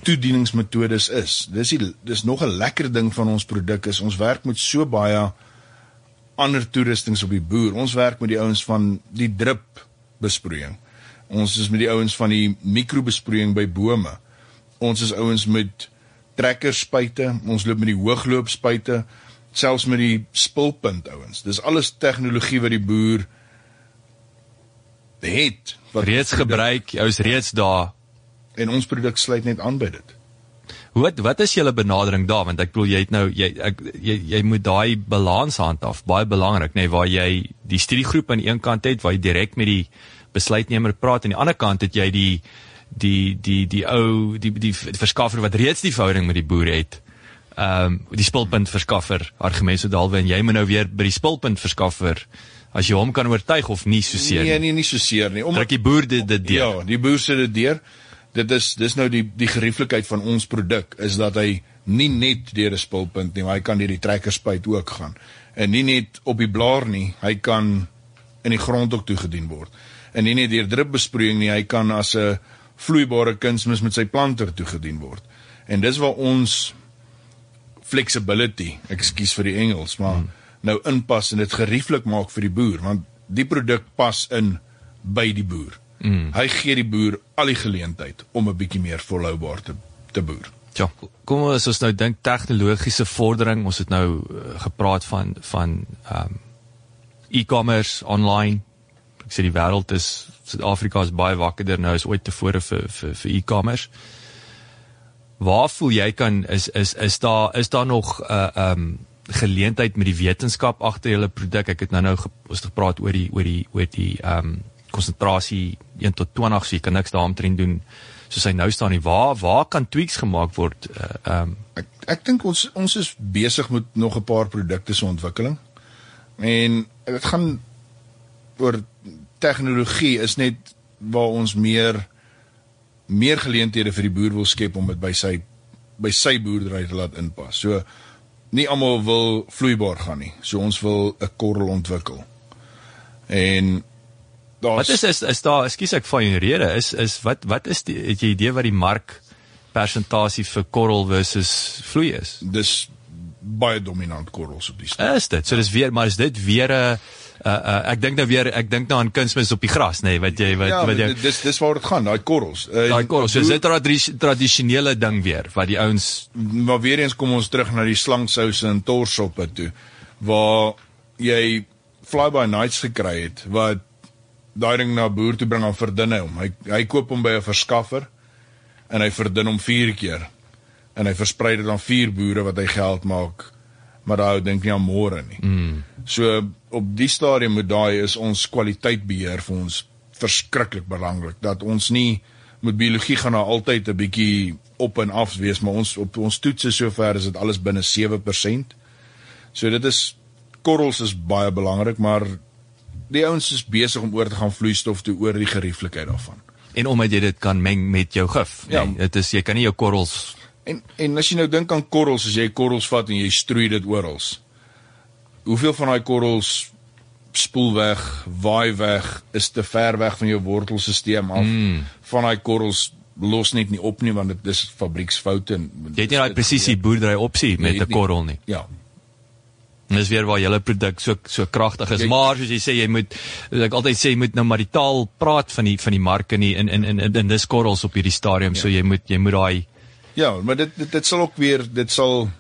toedieningsmetodes is. Dis die, dis nog 'n lekker ding van ons produk is ons werk met so baie ander toerustings op die boer. Ons werk met die ouens van die drip besproeiing. Ons is met die ouens van die mikrobesproeiing by bome. Ons is ouens met trekkerspuite, ons loop met die hoogloopspuite, selfs met die spulpunt ouens. Dis alles tegnologie wat die boer het wat reeds gebruik, jy is reeds daar. en ons produk sluit net aan by dit. Wat wat is julle benadering daar want ek bedoel jy het nou jy ek jy, jy moet daai balans handhaaf, baie belangrik nê nee, waar jy die studiegroep aan die een kant het waar jy direk met die besluitnemer praat en aan die ander kant het jy die die die die ou die die verskaffer wat reeds die verhouding met die boere het. Ehm um, die spulpunt verskaffer argument so dalwe en jy moet nou weer by die spulpunt verskaffer as jy hom kan oortuig of nie so seer Nee, nie. nee, nie so seer nie. Druk die boer dit dit deur. Ja, die boer sit dit deur. Dit is dis nou die die gerieflikheid van ons produk is dat hy nie net deur 'n spulpunt nie, maar hy kan deur die trekkerspuit ook gaan. En nie net op die blaar nie, hy kan in die grond ook toegedien word. En nie net deur drupbesproeiing nie, hy kan as 'n vloeibare kunsmis met sy planter toegedien word. En dis waar ons flexibility, ekskuus vir die Engels, maar hmm. nou inpas en dit gerieflik maak vir die boer, want die produk pas in by die boer. Mm. Hy gee die boer al die geleentheid om 'n bietjie meer volhoubaar te te boer. Ja, kom ons ons nou dink tegnologiese vordering. Ons het nou uh, gepraat van van ehm um, e-commerce online. Ek sê die wêreld is Suid-Afrika is baie wakkerder nou as ooit tevore vir vir vir e-commerce. Waar voel jy kan is is is daar is daar nog 'n uh, ehm um, geleentheid met die wetenskap agter julle produk? Ek het nou nou ons het gepraat oor die oor die oor die ehm um, konsentrasie 1 tot 20, so jy kan niks daaromtrent doen soos hy nou staan nie. Waar waar kan tweaks gemaak word? Ehm uh, um, ek ek dink ons ons is besig met nog 'n paar produkte se ontwikkeling. En dit gaan oor tegnologie is net waar ons meer meer geleenthede vir die boer wil skep om dit by sy by sy boerdery te laat inpas. So nie almal wil vloeibaar gaan nie. So ons wil 'n korrel ontwikkel. En Wat is is is daar, ekskuus ek van jou rede, is is wat wat is die het jy idee wat die mark persentasie vir korrel versus vloei is? Dis baie dominant korrels op die stad. Is dit? So dis weer maar is dit weer 'n uh, uh, ek dink nou weer ek dink nou aan kunsmis op die gras nê nee, wat jy wat ja, wat jy dis dis waar dit gaan daai korrels uh, daai korrels so is dit 'n tradisionele ding weer wat die ouens maar weer eens kom ons terug na die slangsouse en torsoppe toe waar jy fly by nights gekry het wat daai ding na boer toe bring om verdun hom. Hy hy koop hom by 'n verskaffer en hy verdun hom 4 keer. En hy versprei dit aan 4 boere wat hy geld maak. Maar daai dink nie aan môre nie. Mm. So op die stadium moet daai is ons kwaliteitbeheer vir ons verskriklik belangrik dat ons nie met biologie gaan nou altyd 'n bietjie op en af wees, maar ons op ons toetse sover is dit alles binne 7%. So dit is korrels is baie belangrik, maar die ouens is besig om oor te gaan vloeistof toe oor die gerieflikheid daarvan. En omdat jy dit kan meng met jou gif. Ja. Nee, dit is jy kan nie jou korrels En en as jy nou dink aan korrels, as jy korrels vat en jy strooi dit oral. Hoeveel van daai korrels spoel weg, waai weg, is te ver weg van jou wortelstelsel af. Mm. Van daai korrels los net nie op nie want dit is fabrieksfoute en jy het nie daai presisie boerdery opsie met 'n korrel nie. Ja, En dis weer waar julle produk so so kragtig is. Jy, maar soos jy sê jy moet ek altyd sê jy moet nou maar die taal praat van die van die mark in in in in, in dis korrels op hierdie stadium. Ja. So jy moet jy moet daai Ja, maar dit dit dit sal ook weer dit sal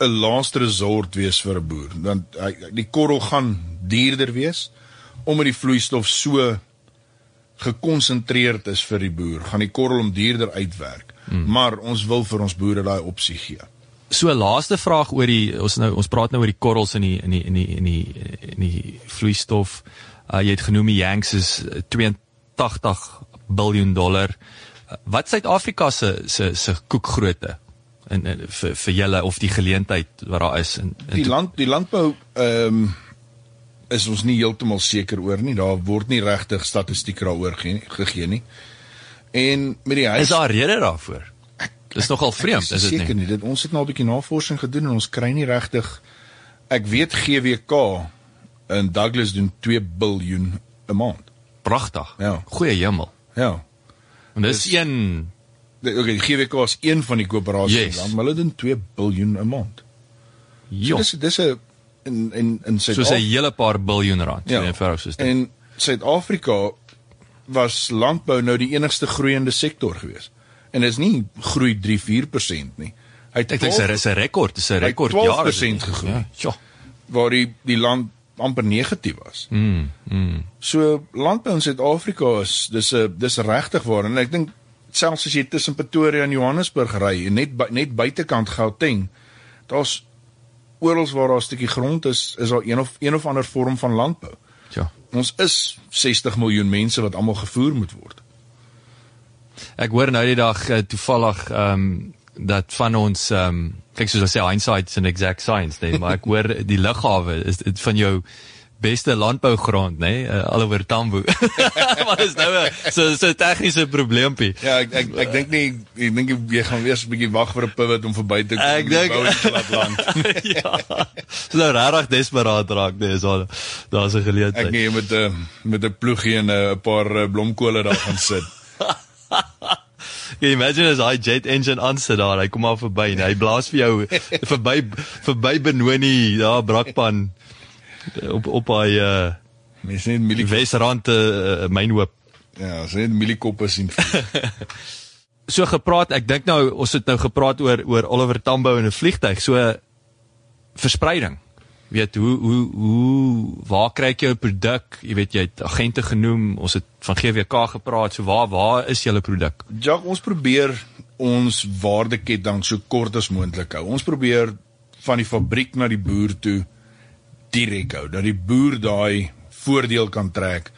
'n laaste resort wees vir 'n boer. Want die korrel gaan duurder wees omdat die vloeistof so gekonsentreerd is vir die boer. Gaan die korrel om duurder uitwerk. Hmm. Maar ons wil vir ons boere daai opsie gee so laaste vraag oor die ons nou ons praat nou oor die korrels in die in die in die in die in die vloeistof. Uh, jy het genoem die Yanks is 82 miljard dollar. Uh, wat Suid-Afrika se se se koekgrootte in, in vir vir julle of die geleentheid wat daar is in, in die land die landbou ehm um, is ons nie heeltemal seker oor nie. Daar word nie regtig statistiek daaroor gegee nie. En met die huis is daar rede daarvoor. Dis nogal vreemd, is dit nie? nie? Dit ons het nou 'n bietjie navorsing gedoen en ons kry nie regtig ek weet GWK in Douglas doen 2 biljoen 'n maand. Pragtig. Ja. Goeie hemel. Ja. En dis een Okay, GWK is een van die koöperasies yes. land, maar hulle doen 2 biljoen 'n maand. Ja. So dis dis 'n in in in Suid-Afrika. So 'n hele paar biljoen rand ja. in verhouding. En Suid-Afrika was landbou nou die enigste groeiende sektor geweest en dit is nie groei 3-4% nie. Hy het ek dink dit is 'n rekord, dis 'n rekord jaar 12% gegroei. Ja, ja. Waar die die land amper negatief was. Mm. Mm. So landbou in Suid-Afrika is dis 'n dis regtig waar en ek dink selfs as jy tussen Pretoria en Johannesburg ry en net net buitekant Gauteng, daar's oral waar daar 'n stukkie grond is, is daar een of een of ander vorm van landbou. Ja. Ons is 60 miljoen mense wat almal gevoer moet word. Ek hoor nou die dag uh, toevallig ehm um, dat van ons ehm um, kyk soos ons sê hindsight is an exact science, nee, maar ek hoor die lughawe is dit van jou beste landbougrond, nê, nee, uh, aloor Tambo. maar dis nou 'n so so tegniese probleempie. Ja, ek ek ek dink nie ek dink jy gaan weer 'n bietjie wag vir 'n pivot om verby te kom. Ek dink laat land. ja. So nou regtig desperaat raak, nee, so daar's 'n geleentheid. Ek nee met 'n met 'n ploegie en 'n paar blomkole daar gaan sit. Can you imagine as hy jet engine aansit daar, hy kom maar verby en hy blaas vir jou verby verby Benoni, daar Brakpan op op hy uh mens net milie Wesrand uh, mynhoop. Ja, ons net mieliekoppe sien. so gepraat, ek dink nou ons het nou gepraat oor oor Oliver Tambo en 'n vliegtyg. So verspreiding weet hoe hoe hoe waar kry jy jou produk? Jy weet jy het agente genoem, ons het van GWK gepraat. So waar waar is julle produk? Ja, ons probeer ons waardeketting so kort as moontlik hou. Ons probeer van die fabriek na die boer toe direk hou, dat die boer daai voordeel kan trek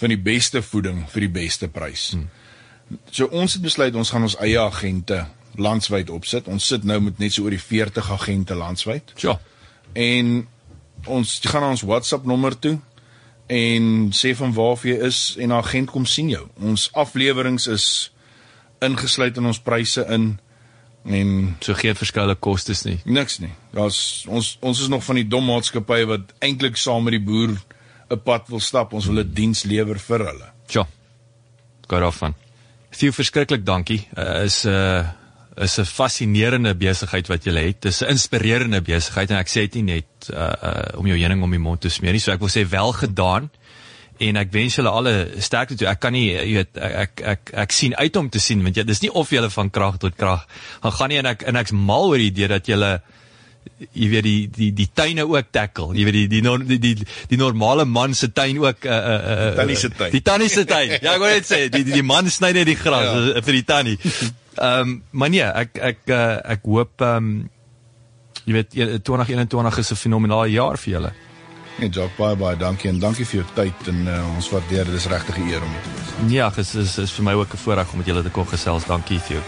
van die beste voeding vir die beste prys. Hmm. So ons het besluit ons gaan ons eie agente landwyd opsit. Ons sit nou met net so oor die 40 agente landwyd. Ja. En ons gaan na ons WhatsApp nommer toe en sê van waar jy is en 'n agent kom sien jou. Ons afleweringe is ingesluit in ons pryse in en so geen verskillende kostes nie. Niks nie. Daar's ons ons is nog van die dom maatskappye wat eintlik saam met die boer 'n pad wil stap. Ons wil 'n diens lewer vir hulle. Ja. Gaan af van. Veel verskriklik dankie. Uh, is 'n uh, is 'n fascinerende besigheid wat jy het. Dis 'n inspirerende besigheid en ek sê dit nie net uh, uh, om jou heuning om die mond te smeer nie. So ek wil sê wel gedaan en ek wens julle alle sterkte toe. Ek kan nie jy weet ek ek ek, ek sien uit om te sien want jy dis nie of jy van krag tot krag gaan gaan nie en ek en ek's mal oor die idee dat jy jy weet die die die tuine ook tackle. Jy weet die die die die, die normale man se tuin ook uh uh, uh tannie se tuin. Die tannie se tuin. Ja, ek wil net sê die die, die man sny net die gras ja. vir die tannie. Ehm um, maar nee, ek ek uh, ek hoop ehm um, jy weet 2021 is 'n fenominale jaar vir julle. Nee, Jock, baie baie dankie en dankie vir jou tyd en uh, ons waardeer dit is regtig 'n eer om dit te doen. Ja, dit is, is is vir my ook 'n voorreg om met julle te kon gesels. Dankie vir jou.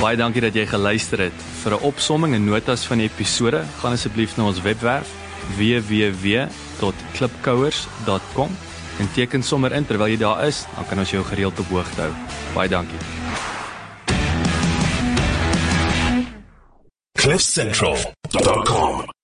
Baie dankie dat jy geluister het. Vir 'n opsomming en notas van die episode, gaan asseblief na ons webwerf www.klipkouers.com en teken sommer in terwyl jy daar is, dan kan ons jou gereeld op hoogte hou. Baie dankie. cliffcentral.com